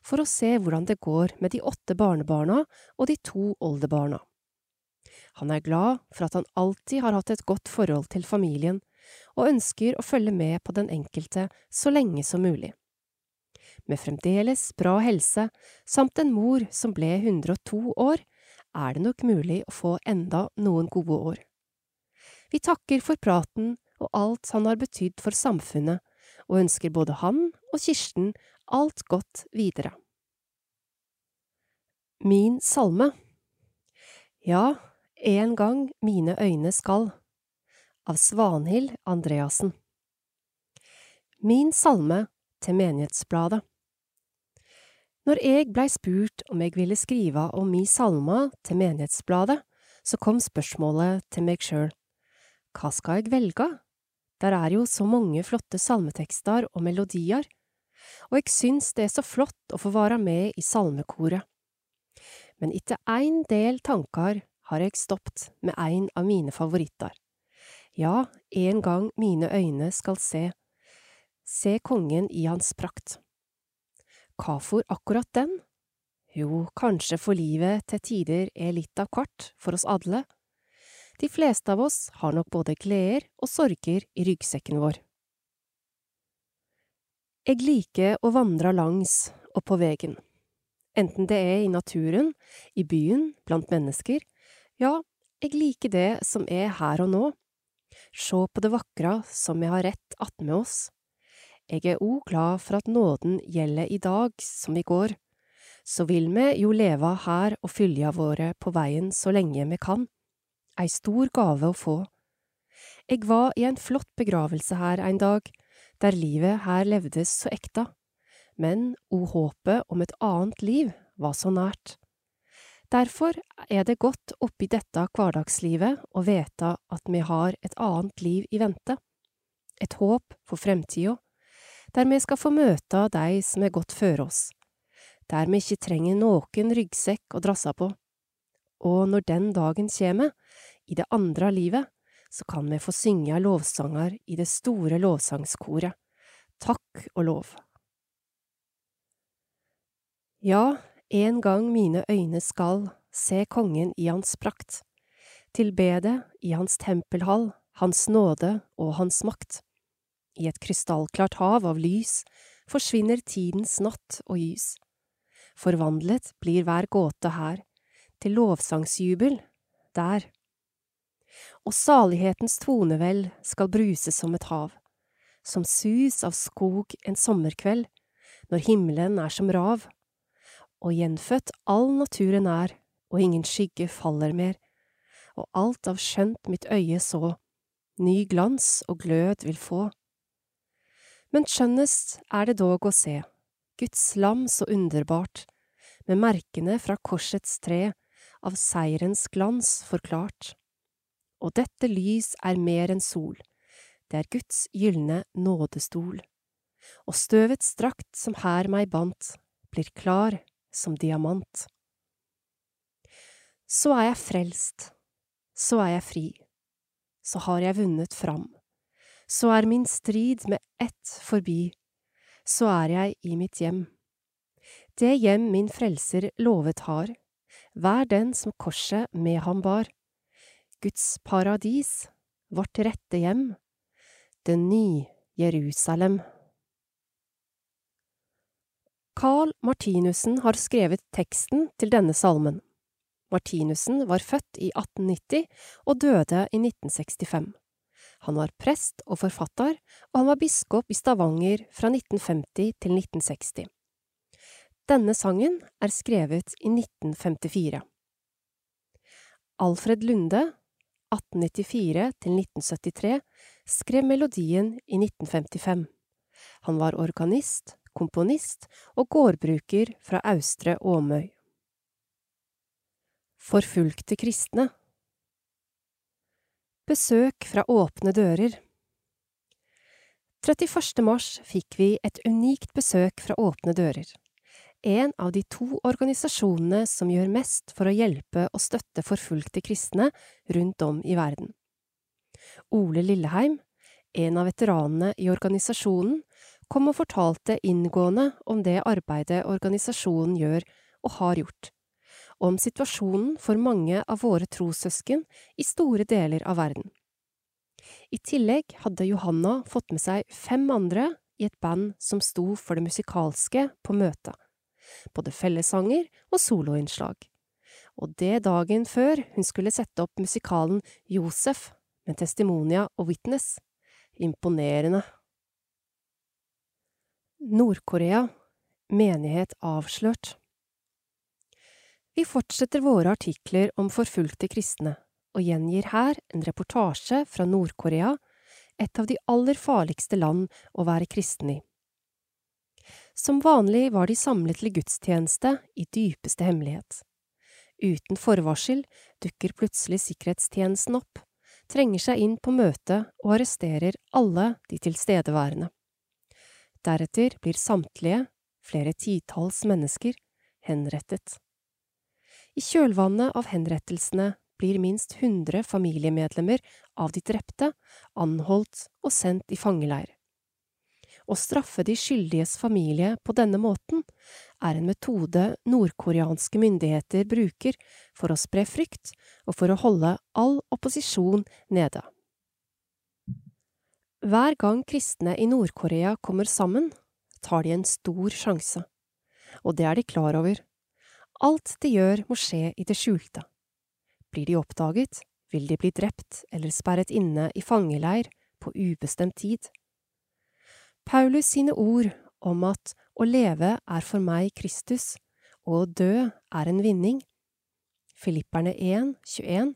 for å se hvordan det går med de åtte barnebarna og de to oldebarna. Han er glad for at han alltid har hatt et godt forhold til familien, og ønsker å følge med på den enkelte så lenge som mulig. Med fremdeles bra helse, samt en mor som ble 102 år, er det nok mulig å få enda noen gode år. Vi takker for praten og alt han har betydd for samfunnet, og ønsker både han og Kirsten alt godt videre. Min salme Ja, en gang mine øyne skal av Svanhild Andreassen Min salme til Menighetsbladet Når jeg blei spurt om jeg ville skrive om mi salme til Menighetsbladet, så kom spørsmålet til meg sjøl. Hva skal jeg velge? Der er jo så mange flotte salmetekster og melodier, og jeg syns det er så flott å få være med i salmekoret. Men etter en del tanker har jeg stoppet med en av mine favoritter. Ja, en gang mine øyne skal se Se kongen i hans prakt. Hvorfor akkurat den? Jo, kanskje for livet til tider er litt av hvert for oss alle. De fleste av oss har nok både gleder og sorger i ryggsekken vår. Jeg liker å vandre langs og på vegen, enten det er i naturen, i byen, blant mennesker, ja, jeg liker det som er her og nå, sjå på det vakre som vi har rett attmed oss. Jeg er òg glad for at nåden gjelder i dag som i går. Så vil vi jo leve her og følge våre på veien så lenge vi kan. Ei stor gave å få. Jeg var i en flott begravelse her en dag, der livet her levdes så ekta, men o håpet om et annet liv var så nært. Derfor er det godt oppi dette hverdagslivet å vite at vi har et annet liv i vente, et håp for fremtida der vi skal få møte de som er gått før oss, der vi ikke trenger noen ryggsekk å drasse på. Og når den dagen kommer, i det andre livet, så kan vi få synge lovsanger i det store lovsangskoret. Takk og lov. Ja, en gang mine øyne skal se kongen i hans prakt, tilbede i hans tempelhall, hans nåde og hans makt. I et krystallklart hav av lys forsvinner tidens natt og gys. Forvandlet blir hver gåte her, til lovsangsjubel, der. Og salighetens tonevel skal bruse som et hav, som sus av skog en sommerkveld, når himmelen er som rav, og gjenfødt all naturen er, og ingen skygge faller mer, og alt av skjønt mitt øye så, ny glans og glød vil få. Men skjønnest er det dog å se, Guds lam så underbart, med merkene fra korsets tre, av seierens glans forklart. Og dette lys er mer enn sol, det er Guds gylne nådestol. Og støvets drakt som her meg bandt, blir klar som diamant. Så er jeg frelst, så er jeg fri, så har jeg vunnet fram så er min strid med ett forbi, så er jeg i mitt hjem. Det hjem min frelser lovet har, vær den som korset med ham bar. Guds paradis, vårt rette hjem, det nye Jerusalem. Carl Martinussen har skrevet teksten til denne salmen. Martinussen var født i 1890 og døde i 1965. Han var prest og forfatter, og han var biskop i Stavanger fra 1950 til 1960. Denne sangen er skrevet i 1954. Alfred Lunde, 1894 til 1973, skrev melodien i 1955. Han var organist, komponist og gårdbruker fra Austre Åmøy. Forfulgte kristne Besøk fra åpne dører 31. mars fikk vi et unikt besøk fra Åpne dører, en av de to organisasjonene som gjør mest for å hjelpe og støtte forfulgte kristne rundt om i verden. Ole Lilleheim, en av veteranene i organisasjonen, kom og fortalte inngående om det arbeidet organisasjonen gjør og har gjort om situasjonen for mange av våre trossøsken i store deler av verden. I tillegg hadde Johanna fått med seg fem andre i et band som sto for det musikalske på møtet, både fellessanger og soloinnslag, og det dagen før hun skulle sette opp musikalen Josef med Testimonia og Witness. Imponerende. Nord-Korea Menighet avslørt vi fortsetter våre artikler om forfulgte kristne, og gjengir her en reportasje fra Nord-Korea, et av de aller farligste land å være kristen i. Som vanlig var de samlet til gudstjeneste i dypeste hemmelighet. Uten forvarsel dukker plutselig sikkerhetstjenesten opp, trenger seg inn på møtet og arresterer alle de tilstedeværende. Deretter blir samtlige, flere titalls mennesker, henrettet. I kjølvannet av henrettelsene blir minst hundre familiemedlemmer av de drepte anholdt og sendt i fangeleir. Å straffe de skyldiges familie på denne måten er en metode nordkoreanske myndigheter bruker for å spre frykt og for å holde all opposisjon nede. Hver gang kristne i Nord-Korea kommer sammen, tar de en stor sjanse, og det er de klar over. Alt de gjør må skje i det skjulte. Blir de oppdaget, vil de bli drept eller sperret inne i fangeleir på ubestemt tid. Paulus sine ord om at å leve er for meg Kristus, og å dø er en vinning, Filipperne 1, 21,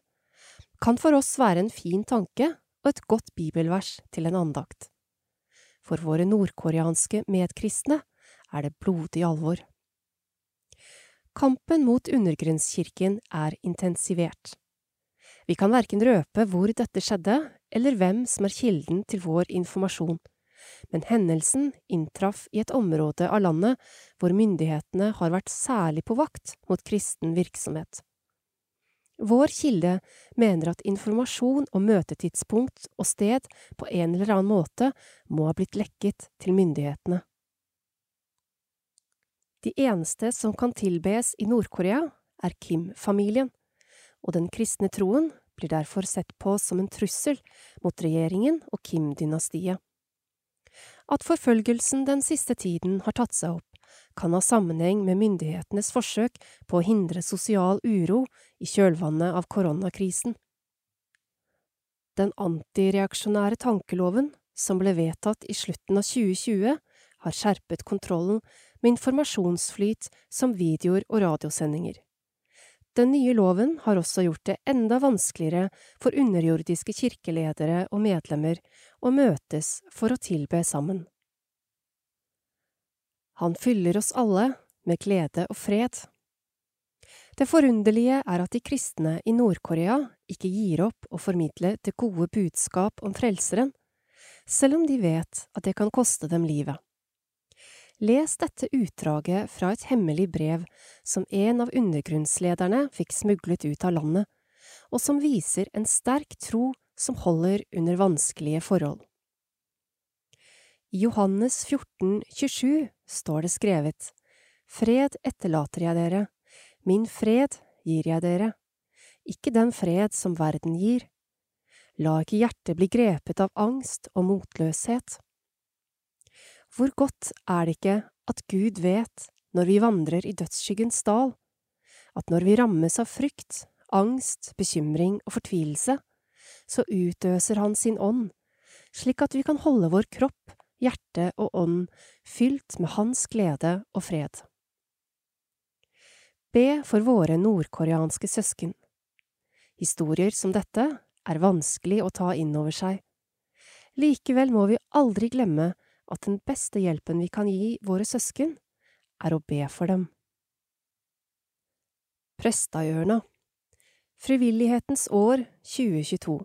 kan for oss være en fin tanke og et godt bibelvers til en andakt. For våre nordkoreanske medkristne er det blodig alvor. Kampen mot undergrunnskirken er intensivert. Vi kan verken røpe hvor dette skjedde, eller hvem som er kilden til vår informasjon men hendelsen inntraff i et område av landet hvor myndighetene har vært særlig på vakt mot kristen virksomhet. Vår kilde mener at informasjon om møtetidspunkt og sted på en eller annen måte må ha blitt lekket til myndighetene. De eneste som kan tilbes i Nord-Korea, er Kim-familien, og den kristne troen blir derfor sett på som en trussel mot regjeringen og Kim-dynastiet. At forfølgelsen den siste tiden har tatt seg opp, kan ha sammenheng med myndighetenes forsøk på å hindre sosial uro i kjølvannet av koronakrisen. Den antireaksjonære tankeloven, som ble vedtatt i slutten av 2020, har skjerpet kontrollen med informasjonsflyt som videoer og radiosendinger. Den nye loven har også gjort det enda vanskeligere for underjordiske kirkeledere og medlemmer å møtes for å tilbe sammen. Han fyller oss alle med glede og fred. Det forunderlige er at de kristne i Nord-Korea ikke gir opp å formidle det gode budskap om Frelseren, selv om de vet at det kan koste dem livet. Les dette utdraget fra et hemmelig brev som en av undergrunnslederne fikk smuglet ut av landet, og som viser en sterk tro som holder under vanskelige forhold. I Johannes 14, 27 står det skrevet, Fred etterlater jeg dere, min fred gir jeg dere, ikke den fred som verden gir. La ikke hjertet bli grepet av angst og motløshet. Hvor godt er det ikke at Gud vet, når vi vandrer i dødsskyggens dal, at når vi rammes av frykt, angst, bekymring og fortvilelse, så utøser Han sin ånd, slik at vi kan holde vår kropp, hjerte og ånd fylt med Hans glede og fred. Be for våre nordkoreanske søsken. Historier som dette er vanskelig å ta inn over seg. Likevel må vi aldri glemme at den beste hjelpen vi kan gi våre søsken, er å be for dem. Prestahjørna Frivillighetens år 2022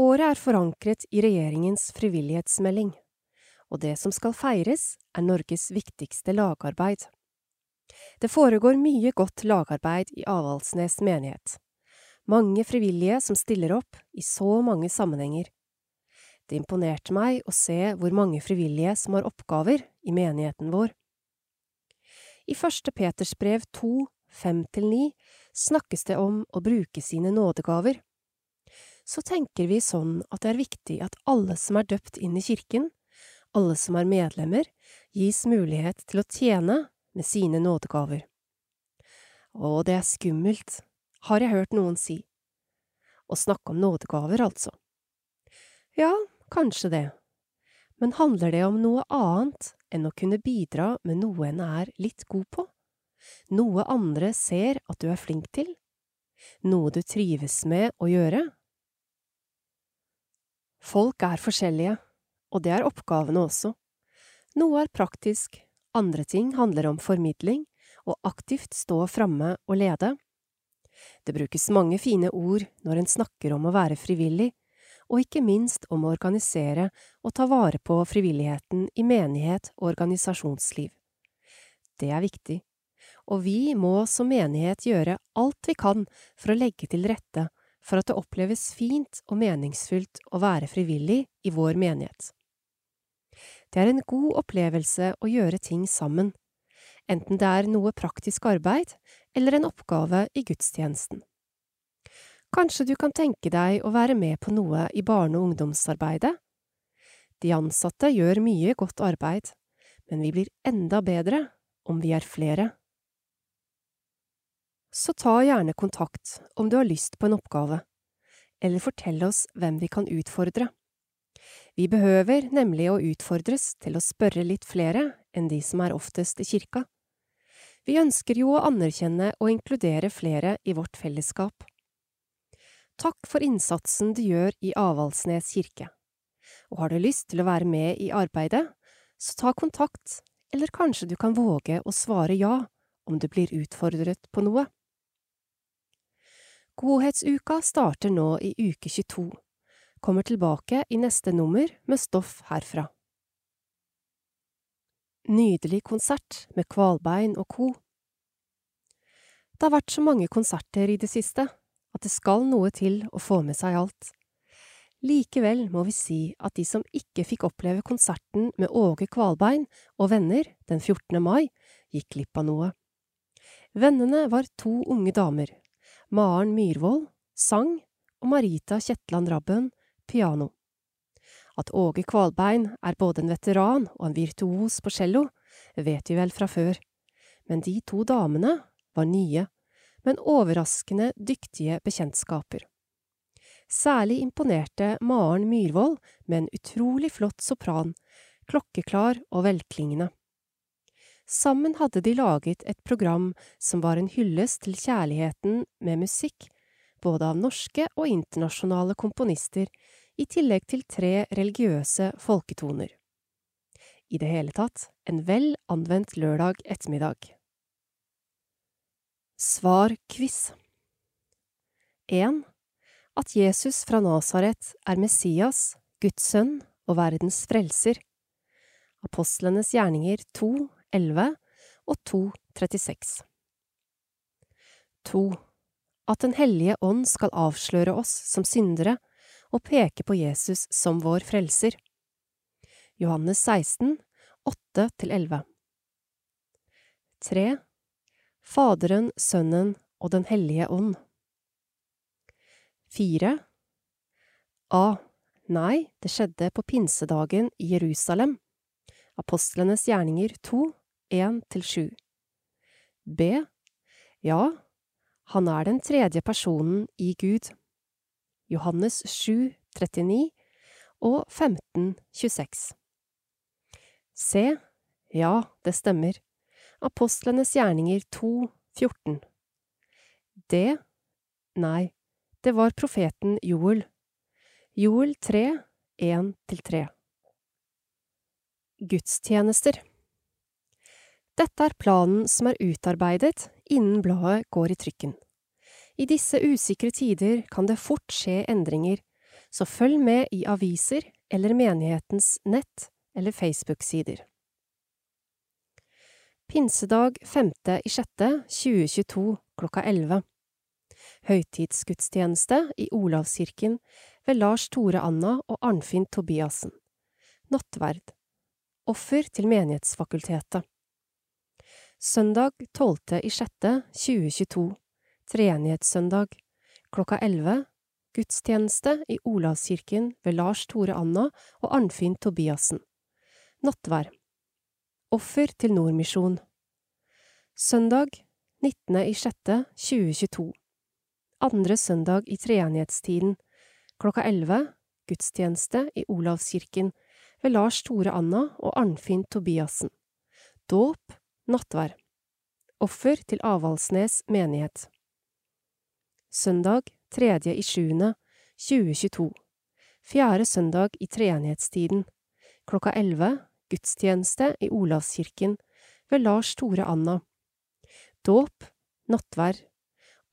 Året er forankret i regjeringens frivillighetsmelding, og det som skal feires, er Norges viktigste lagarbeid. Det foregår mye godt lagarbeid i Avaldsnes menighet. Mange frivillige som stiller opp i så mange sammenhenger. Det imponerte meg å se hvor mange frivillige som har oppgaver i menigheten vår. I første Peters brev to, fem til ni, snakkes det om å bruke sine nådegaver. Så tenker vi sånn at det er viktig at alle som er døpt inn i kirken, alle som er medlemmer, gis mulighet til å tjene med sine nådegaver. Å, det er skummelt, har jeg hørt noen si. Å snakke om nådegaver, altså. Ja, Kanskje det, men handler det om noe annet enn å kunne bidra med noe en er litt god på? Noe andre ser at du er flink til? Noe du trives med å gjøre? Folk er forskjellige, og det er oppgavene også. Noe er praktisk, andre ting handler om formidling og aktivt stå framme og lede. Det brukes mange fine ord når en snakker om å være frivillig, og ikke minst om å organisere og ta vare på frivilligheten i menighet og organisasjonsliv. Det er viktig, og vi må som menighet gjøre alt vi kan for å legge til rette for at det oppleves fint og meningsfullt å være frivillig i vår menighet. Det er en god opplevelse å gjøre ting sammen, enten det er noe praktisk arbeid eller en oppgave i gudstjenesten. Kanskje du kan tenke deg å være med på noe i barne- og ungdomsarbeidet? De ansatte gjør mye godt arbeid, men vi blir enda bedre om vi er flere. Så ta gjerne kontakt om du har lyst på en oppgave, eller fortell oss hvem vi kan utfordre. Vi behøver nemlig å utfordres til å spørre litt flere enn de som er oftest i kirka. Vi ønsker jo å anerkjenne og inkludere flere i vårt fellesskap. Takk for innsatsen du gjør i Avaldsnes kirke. Og har du lyst til å være med i arbeidet, så ta kontakt, eller kanskje du kan våge å svare ja om du blir utfordret på noe. Godhetsuka starter nå i uke 22, kommer tilbake i neste nummer med stoff herfra. Nydelig konsert med Kvalbein og co. Det har vært så mange konserter i det siste at det skal noe til å få med seg alt. Likevel må vi si at de som ikke fikk oppleve konserten med Åge Kvalbein og venner den 14. mai, gikk glipp av noe. Vennene var to unge damer, Maren Myhrvold, sang, og Marita Kjetland Rabben, piano. At Åge Kvalbein er både en veteran og en virtuos på cello, vet vi vel fra før, men de to damene var nye men overraskende dyktige bekjentskaper. Særlig imponerte Maren Myhrvold med en utrolig flott sopran, klokkeklar og velklingende. Sammen hadde de laget et program som var en hyllest til kjærligheten med musikk, både av norske og internasjonale komponister, i tillegg til tre religiøse folketoner. I det hele tatt en vel anvendt lørdag ettermiddag. Svar-quiz 1. At Jesus fra Nasaret er Messias, Guds sønn og verdens frelser. Apostlenes gjerninger 2, 11 og 2, 36. 2. At Den hellige ånd skal avsløre oss som syndere og peke på Jesus som vår frelser. Johannes 16, 8–11. 3. Faderen, Sønnen og Den hellige ånd. Fire. A. Nei, det skjedde på pinsedagen i Jerusalem. Apostlenes gjerninger 2, 1–7. B. Ja, han er den tredje personen i Gud. Johannes 7, 39 og 15, 26. C. Ja, det stemmer. Apostlenes gjerninger 2, 14. Det, nei, det var profeten Joel. Joel 3, 1–3. Gudstjenester Dette er planen som er utarbeidet innen bladet går i trykken. I disse usikre tider kan det fort skje endringer, så følg med i aviser eller menighetens nett- eller Facebook-sider. Pinsedag 5.6.2022 klokka 11. Høytidsgudstjeneste i Olavskirken ved Lars Tore Anna og Arnfinn Tobiassen. Nattverd. Offer til Menighetsfakultetet. Søndag 12.6.2022 Treenighetssøndag klokka 11 Gudstjeneste i Olavskirken ved Lars Tore Anna og Arnfinn Tobiassen. Nattverd. Offer til Nordmisjon. Søndag 19.06.2022 Andre søndag i treenighetstiden klokka 11 Gudstjeneste i Olavskirken ved Lars Tore Anna og Arnfinn Tobiassen. Dåp, nattvær Offer til Avaldsnes menighet. Søndag 3.07.2022 Fjerde søndag i treenighetstiden. Klokka elleve gudstjeneste i Olavskirken ved Lars Tore Anna. Dåp, nattvær,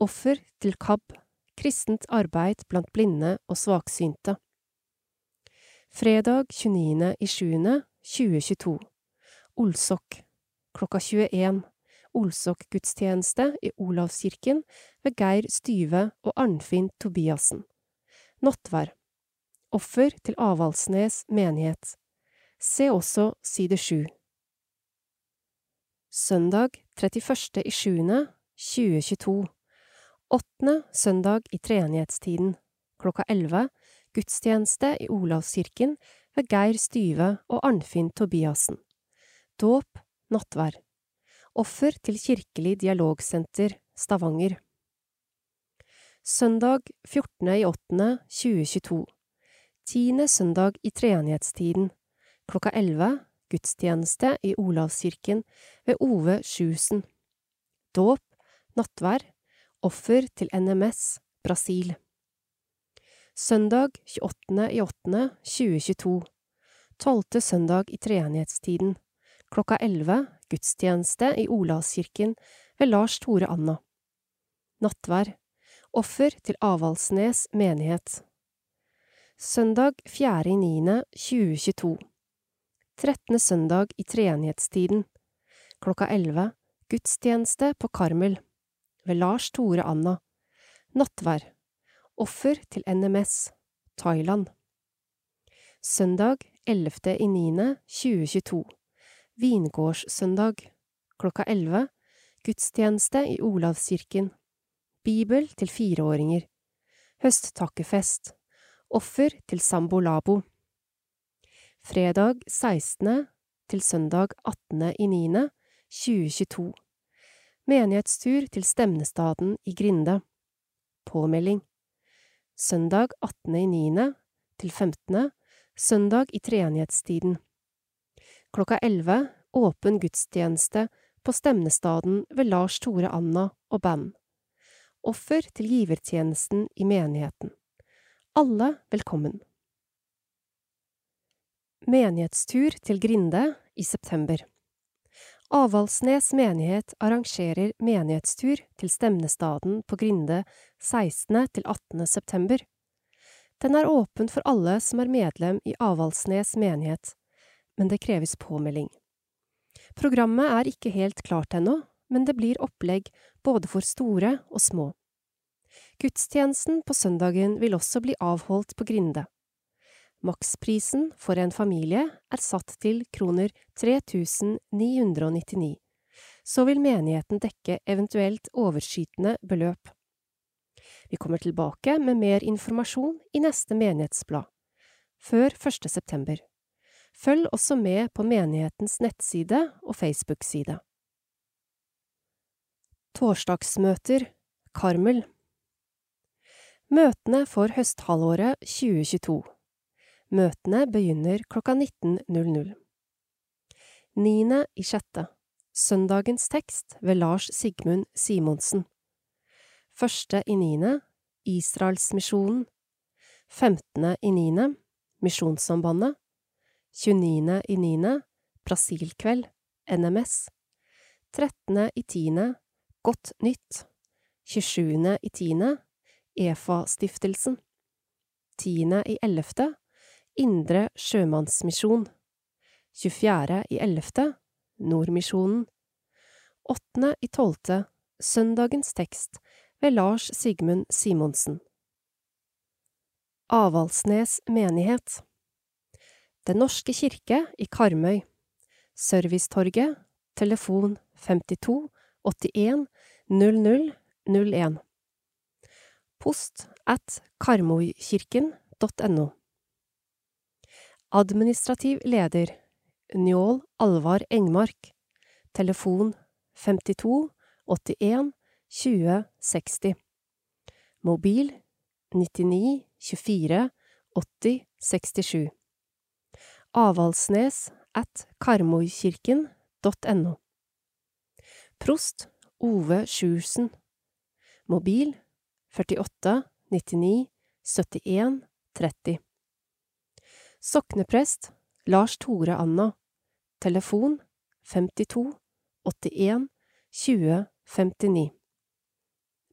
offer til KAB, kristent arbeid blant blinde og svaksynte. Fredag 29. i 7. 2022 Olsok klokka 21 Olsok-gudstjeneste i Olavskirken ved Geir Styve og Arnfinn Tobiassen. Nattvær. Offer til Avaldsnes menighet. Se også side sju. Søndag 31. i 7. 2022 Åttende søndag i treenighetstiden klokka elleve gudstjeneste i Olavskirken ved Geir Styve og Arnfinn Tobiassen. Dåp, nattvær. Offer til Kirkelig dialogsenter, Stavanger. Søndag 14.8.2022 Tiende søndag i treenighetstiden klokka elleve gudstjeneste i Olavskirken ved Ove Sjusen. Dåp, nattvær, offer til NMS, Brasil. Søndag 28.08.2022, Tolvte søndag i treenighetstiden klokka elleve gudstjeneste i Olavskirken ved Lars Tore Anna. Nattvær. Offer til Avaldsnes menighet. Søndag 4.9.2022 Trettende søndag i treenighetstiden klokka elleve gudstjeneste på Karmel ved Lars Tore Anna. Nattvær. Offer til NMS. Thailand. Søndag 11.9.2022 Vingårdssøndag klokka elleve Gudstjeneste i Olavskirken Bibel til fireåringer Høsttakkefest Offer til Sambolabo Fredag 16. til søndag 18.9.2022 Menighetstur til Stemnestaden i Grinde Påmelding Søndag 18.9. til 15. Søndag i treenighetstiden Klokka elleve åpen gudstjeneste på Stemnestaden ved Lars Tore Anna og band. Offer til givertjenesten i menigheten. Alle velkommen. Menighetstur til Grinde i september. Avaldsnes menighet arrangerer menighetstur til Stemnestaden på Grinde 16. til 18. september. Den er åpen for alle som er medlem i Avaldsnes menighet, men det kreves påmelding. Programmet er ikke helt klart ennå, men det blir opplegg både for store og små. Gudstjenesten på søndagen vil også bli avholdt på Grinde. Maksprisen for en familie er satt til kroner 3999, så vil menigheten dekke eventuelt overskytende beløp. Vi kommer tilbake med mer informasjon i neste menighetsblad, før 1. september. Følg også med på menighetens nettside og Facebook-side. Torsdagsmøter Karmel Møtene for høsthalvåret 2022 Møtene begynner klokka 19.00. Niende i sjette Søndagens tekst ved Lars Sigmund Simonsen Første i niende Israelsmisjonen Femtende i niende Misjonssambandet 29. i niende Brasilkveld NMS 13. i tiende Godt nytt 27. i tiende EFA-stiftelsen 10. i ellevte Indre Sjømannsmisjon. 24. i ellevte Nordmisjonen. 8. i tolvte Søndagens tekst ved Lars Sigmund Simonsen. Avaldsnes menighet. Den norske kirke i Karmøy. Servicetorget Telefon 52 81 00 01 Post at karmoikirken.no Administrativ leder Njål Alvar Engmark. Telefon 52 81 20 60 Mobil 99 24 80 67 avaldsnes at karmoikirken.no Prost Ove Sjursen. Mobil 48 99 71 30 Sokneprest Lars Tore Anna. Telefon 52 81 20 59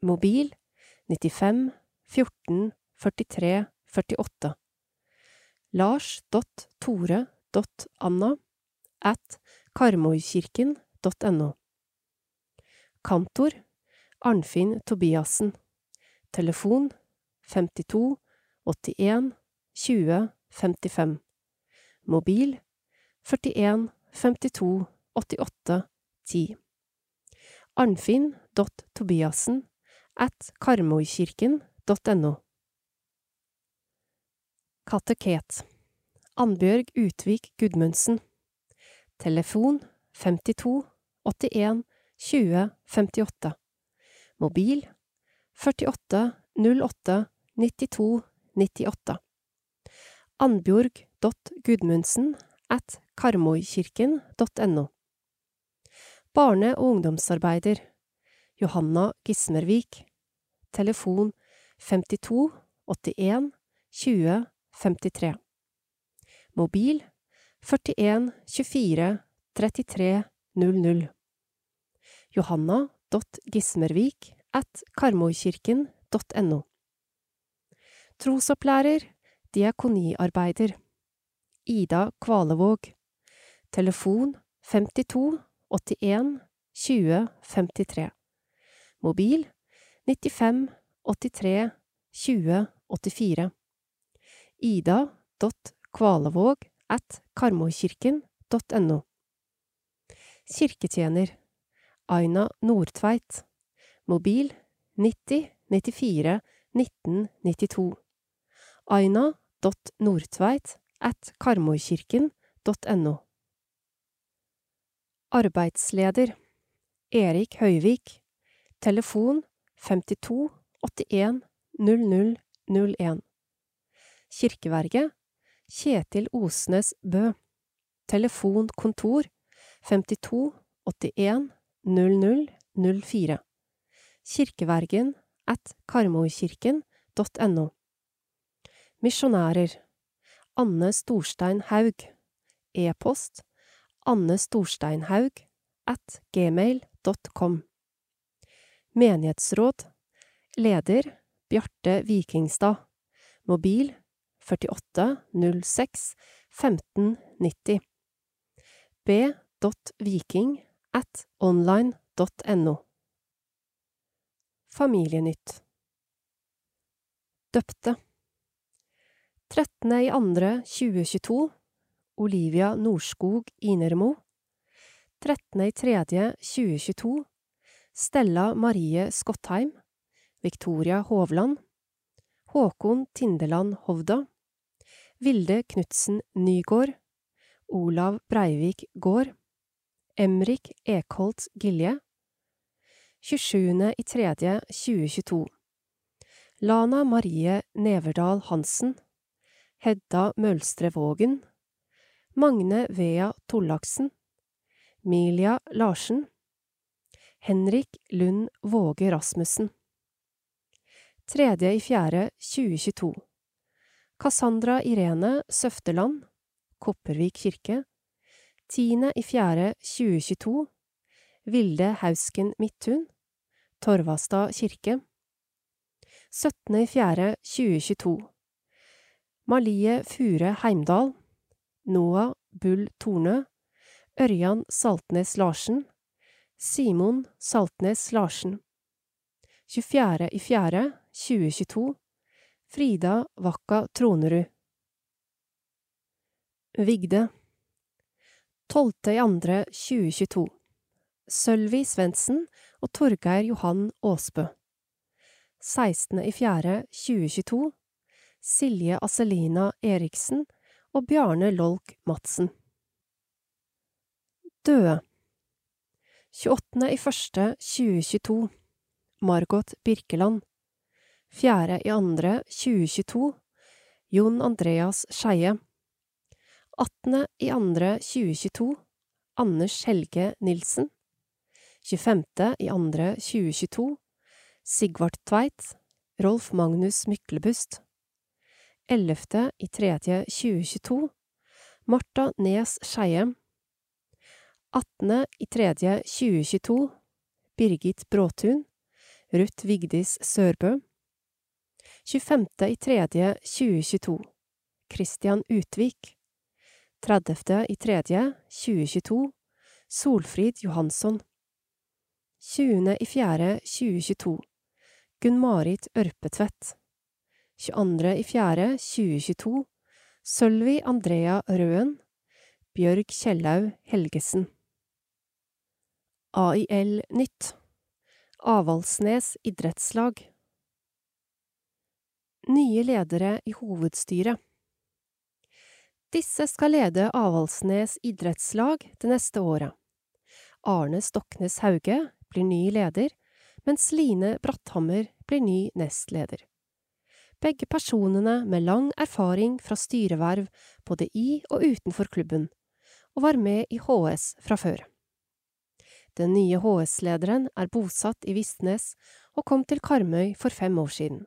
Mobil 95 14 43 48 lars.tore.anna at karmoikirken.no Kantor Arnfinn Tobiassen. Telefon 52 81 20 55 Mobil 41 52 88 10 Arnfinn.tobiassen at karmoikirken.no Kateket. Annbjørg Utvik Gudmundsen. Telefon 52 81 20 58 Mobil 48 08 92 98 Annbjørg.gudmundsen at karmoikirken.no Barne- og ungdomsarbeider Johanna Gismervik. Telefon 52 81 20 53 Mobil 41 24 33 00 Johanna.gismervik at karmoikirken.no Trosopplærer Diakoniarbeider Ida Kvalevåg. Telefon 52 81 20 53 Mobil 95 83 20 84 ida.kvalevåg at karmoikirken.no Kirketjener Aina Nordtveit. Mobil 90 94 19 92 Aina.nordtveit at karmorkirken.no. Arbeidsleder Erik Høyvik. Telefon 52 81 00 01 Kirkeverget Kjetil Osnes Bø. Telefonkontor 52 81 00 04 Kirkevergen at karmoikirken.no Misjonærer. Anne Storstein Haug. E-post Anne Storstein Haug at gmail.com Menighetsråd. Leder Bjarte Vikingstad. Mobil 48 06 15 90 b.viking at online.no Familienytt. Døpte 13. i andre 2022 Olivia Norskog Inermo 13. i tredje 2022 Stella Marie Skottheim Victoria Hovland Håkon Tindeland Hovda Vilde Knutsen Nygård Olav Breivik Gård Emrik Ekholt Gilje 27. i tredje 2022 Lana Marie Neverdal Hansen Hedda Mølstre Vågen Magne Vea Tollaksen Milia Larsen Henrik Lund Våge Rasmussen. Tredje i fjerde 2022 Cassandra Irene Søfteland Kopervik kirke. Tiende i fjerde 2022 Vilde Hausken Midthun Torvastad kirke. Syttende i fjerde 2022 Malie Fure Heimdal Noah Bull Tornø Ørjan Saltnes Larsen Simon Saltnes Larsen 24. i fjerde 2022 Frida Vakka Tronerud Vigde 12. i andre 2022 Sølvi Svendsen og Torgeir Johan Aasbø 16. i fjerde 2022 Silje Aselina Eriksen og Bjarne Lolk Madsen. Døde. 28. i første 2022 Margot Birkeland. Fjerde i andre 2022 Jon Andreas Skeie. 18. i andre 2022 Anders Helge Nilsen 25. i andre 2022 Sigvart Tveit. Rolf Magnus Myklebust 11. i 3. 2022 Marta Nes Skeie 18. i 3. 2022 Birgit Bråtun Ruth Vigdis Sørbø 25. i 3. 2022 Christian Utvik 30. i 3. 2022 Solfrid Johansson 20. i 4. 2022 Gunn-Marit Ørpetvedt 22. i 4. 2022 Sølvi Andrea Røen Bjørg Kjellaug Helgesen AIL Nytt Avaldsnes idrettslag Nye ledere i hovedstyret Disse skal lede Avaldsnes idrettslag det neste året. Arne Stoknes Hauge blir ny leder, mens Line Bratthammer blir ny nestleder. Begge personene med lang erfaring fra styreverv både i og utenfor klubben, og var med i HS fra før. Den nye HS-lederen er bosatt i Vistnes og kom til Karmøy for fem år siden.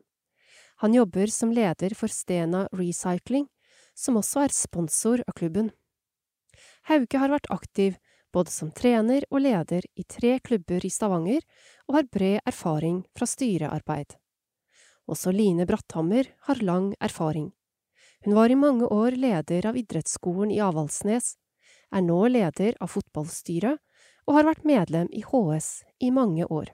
Han jobber som leder for Stena Recycling, som også er sponsor av klubben. Hauge har vært aktiv både som trener og leder i tre klubber i Stavanger, og har bred erfaring fra styrearbeid. Også Line Bratthammer har lang erfaring. Hun var i mange år leder av idrettsskolen i Avaldsnes, er nå leder av fotballstyret og har vært medlem i HS i mange år.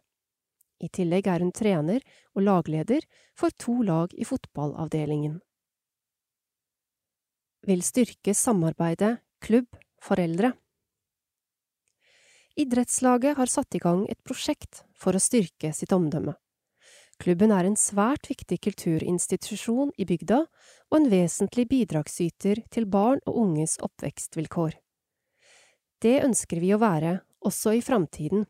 I tillegg er hun trener og lagleder for to lag i fotballavdelingen vil styrke samarbeidet klubb-foreldre. Idrettslaget har satt i gang et prosjekt for å styrke sitt omdømme. Klubben er en svært viktig kulturinstitusjon i bygda og en vesentlig bidragsyter til barn og unges oppvekstvilkår. Det ønsker vi å være også i framtiden,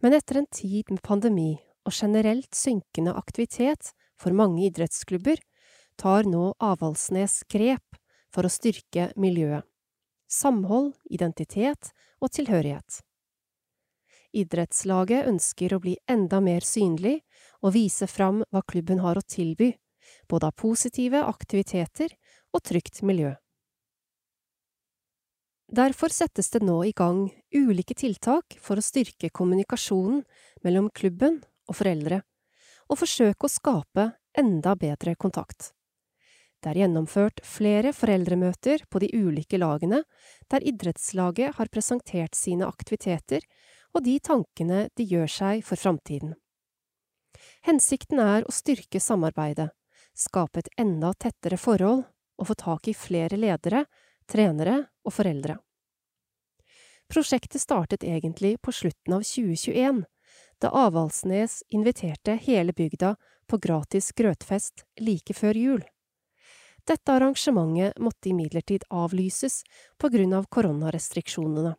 men etter en tid med pandemi og generelt synkende aktivitet for mange idrettsklubber, tar nå Avaldsnes grep for å styrke miljøet, samhold, identitet og tilhørighet. Idrettslaget ønsker å bli enda mer synlig og vise fram hva klubben har å tilby, både av positive aktiviteter og trygt miljø. Derfor settes det nå i gang ulike tiltak for å styrke kommunikasjonen mellom klubben og foreldre, og forsøke å skape enda bedre kontakt. Det er gjennomført flere foreldremøter på de ulike lagene, der idrettslaget har presentert sine aktiviteter og de tankene de gjør seg for framtiden. Hensikten er å styrke samarbeidet, skape et enda tettere forhold og få tak i flere ledere, trenere og foreldre. Prosjektet startet egentlig på slutten av 2021, da Avaldsnes inviterte hele bygda på gratis grøtfest like før jul. Dette arrangementet måtte imidlertid avlyses på grunn av koronarestriksjonene.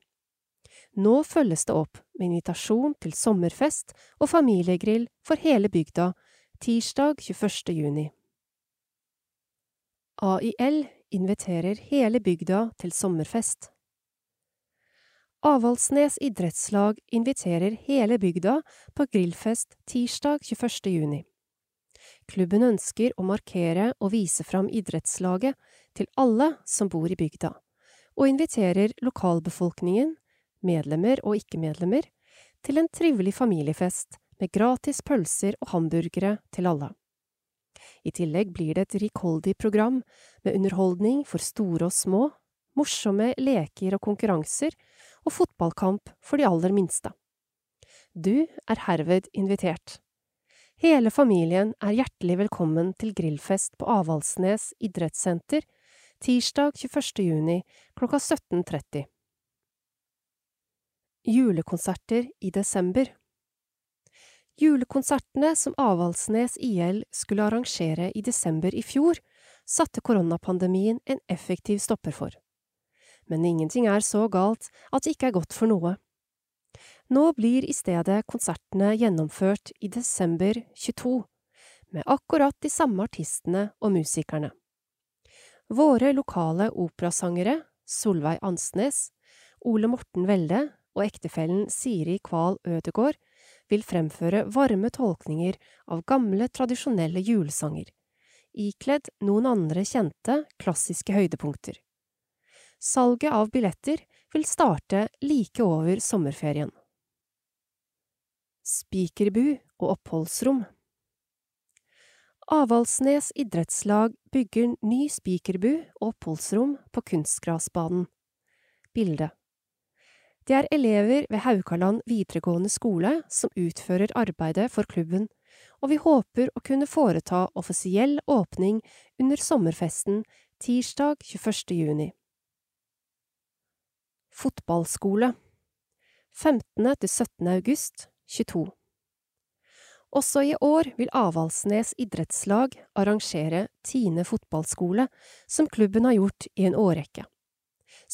Nå følges det opp med invitasjon til sommerfest og familiegrill for hele bygda tirsdag 21. juni. AIL inviterer hele bygda til sommerfest. Avaldsnes idrettslag inviterer hele bygda på grillfest tirsdag 21. juni. Klubben ønsker å markere og vise fram idrettslaget til alle som bor i bygda, og inviterer lokalbefolkningen, medlemmer og ikke-medlemmer, til en trivelig familiefest med gratis pølser og hamburgere til alle. I tillegg blir det et rikholdig program med underholdning for store og små, morsomme leker og konkurranser og fotballkamp for de aller minste. Du er herved invitert. Hele familien er hjertelig velkommen til grillfest på Avaldsnes idrettssenter tirsdag 21. juni klokka 17.30. Julekonserter i desember Julekonsertene som Avaldsnes IL skulle arrangere i desember i fjor, satte koronapandemien en effektiv stopper for. Men ingenting er så galt at det ikke er godt for noe. Nå blir i stedet konsertene gjennomført i desember 22, med akkurat de samme artistene og musikerne. Våre lokale operasangere, Solveig Ansnes, Ole Morten Welde og ektefellen Siri Kval Ødegård, vil fremføre varme tolkninger av gamle, tradisjonelle julesanger, ikledd noen andre kjente, klassiske høydepunkter. Salget av billetter vil starte like over sommerferien. Spikerbu og oppholdsrom Avaldsnes idrettslag bygger ny spikerbu og oppholdsrom på kunstgrasbanen. Bilde Det er elever ved Haukaland videregående skole som utfører arbeidet for klubben, og vi håper å kunne foreta offisiell åpning under sommerfesten tirsdag 21. juni. Fotballskole 15. til 17. august 22. Også i år vil Avaldsnes idrettslag arrangere Tine fotballskole, som klubben har gjort i en årrekke.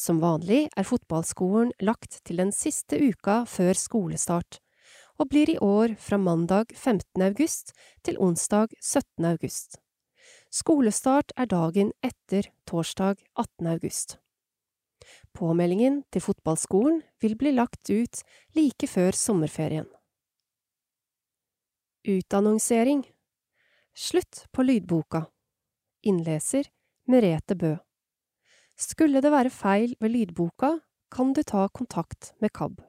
Som vanlig er fotballskolen lagt til den siste uka før skolestart, og blir i år fra mandag 15. august til onsdag 17. august. Skolestart er dagen etter torsdag 18. august. Påmeldingen til fotballskolen vil bli lagt ut like før sommerferien. Utannonsering Slutt på lydboka Innleser Merete Bø Skulle det være feil ved lydboka, kan du ta kontakt med KAB.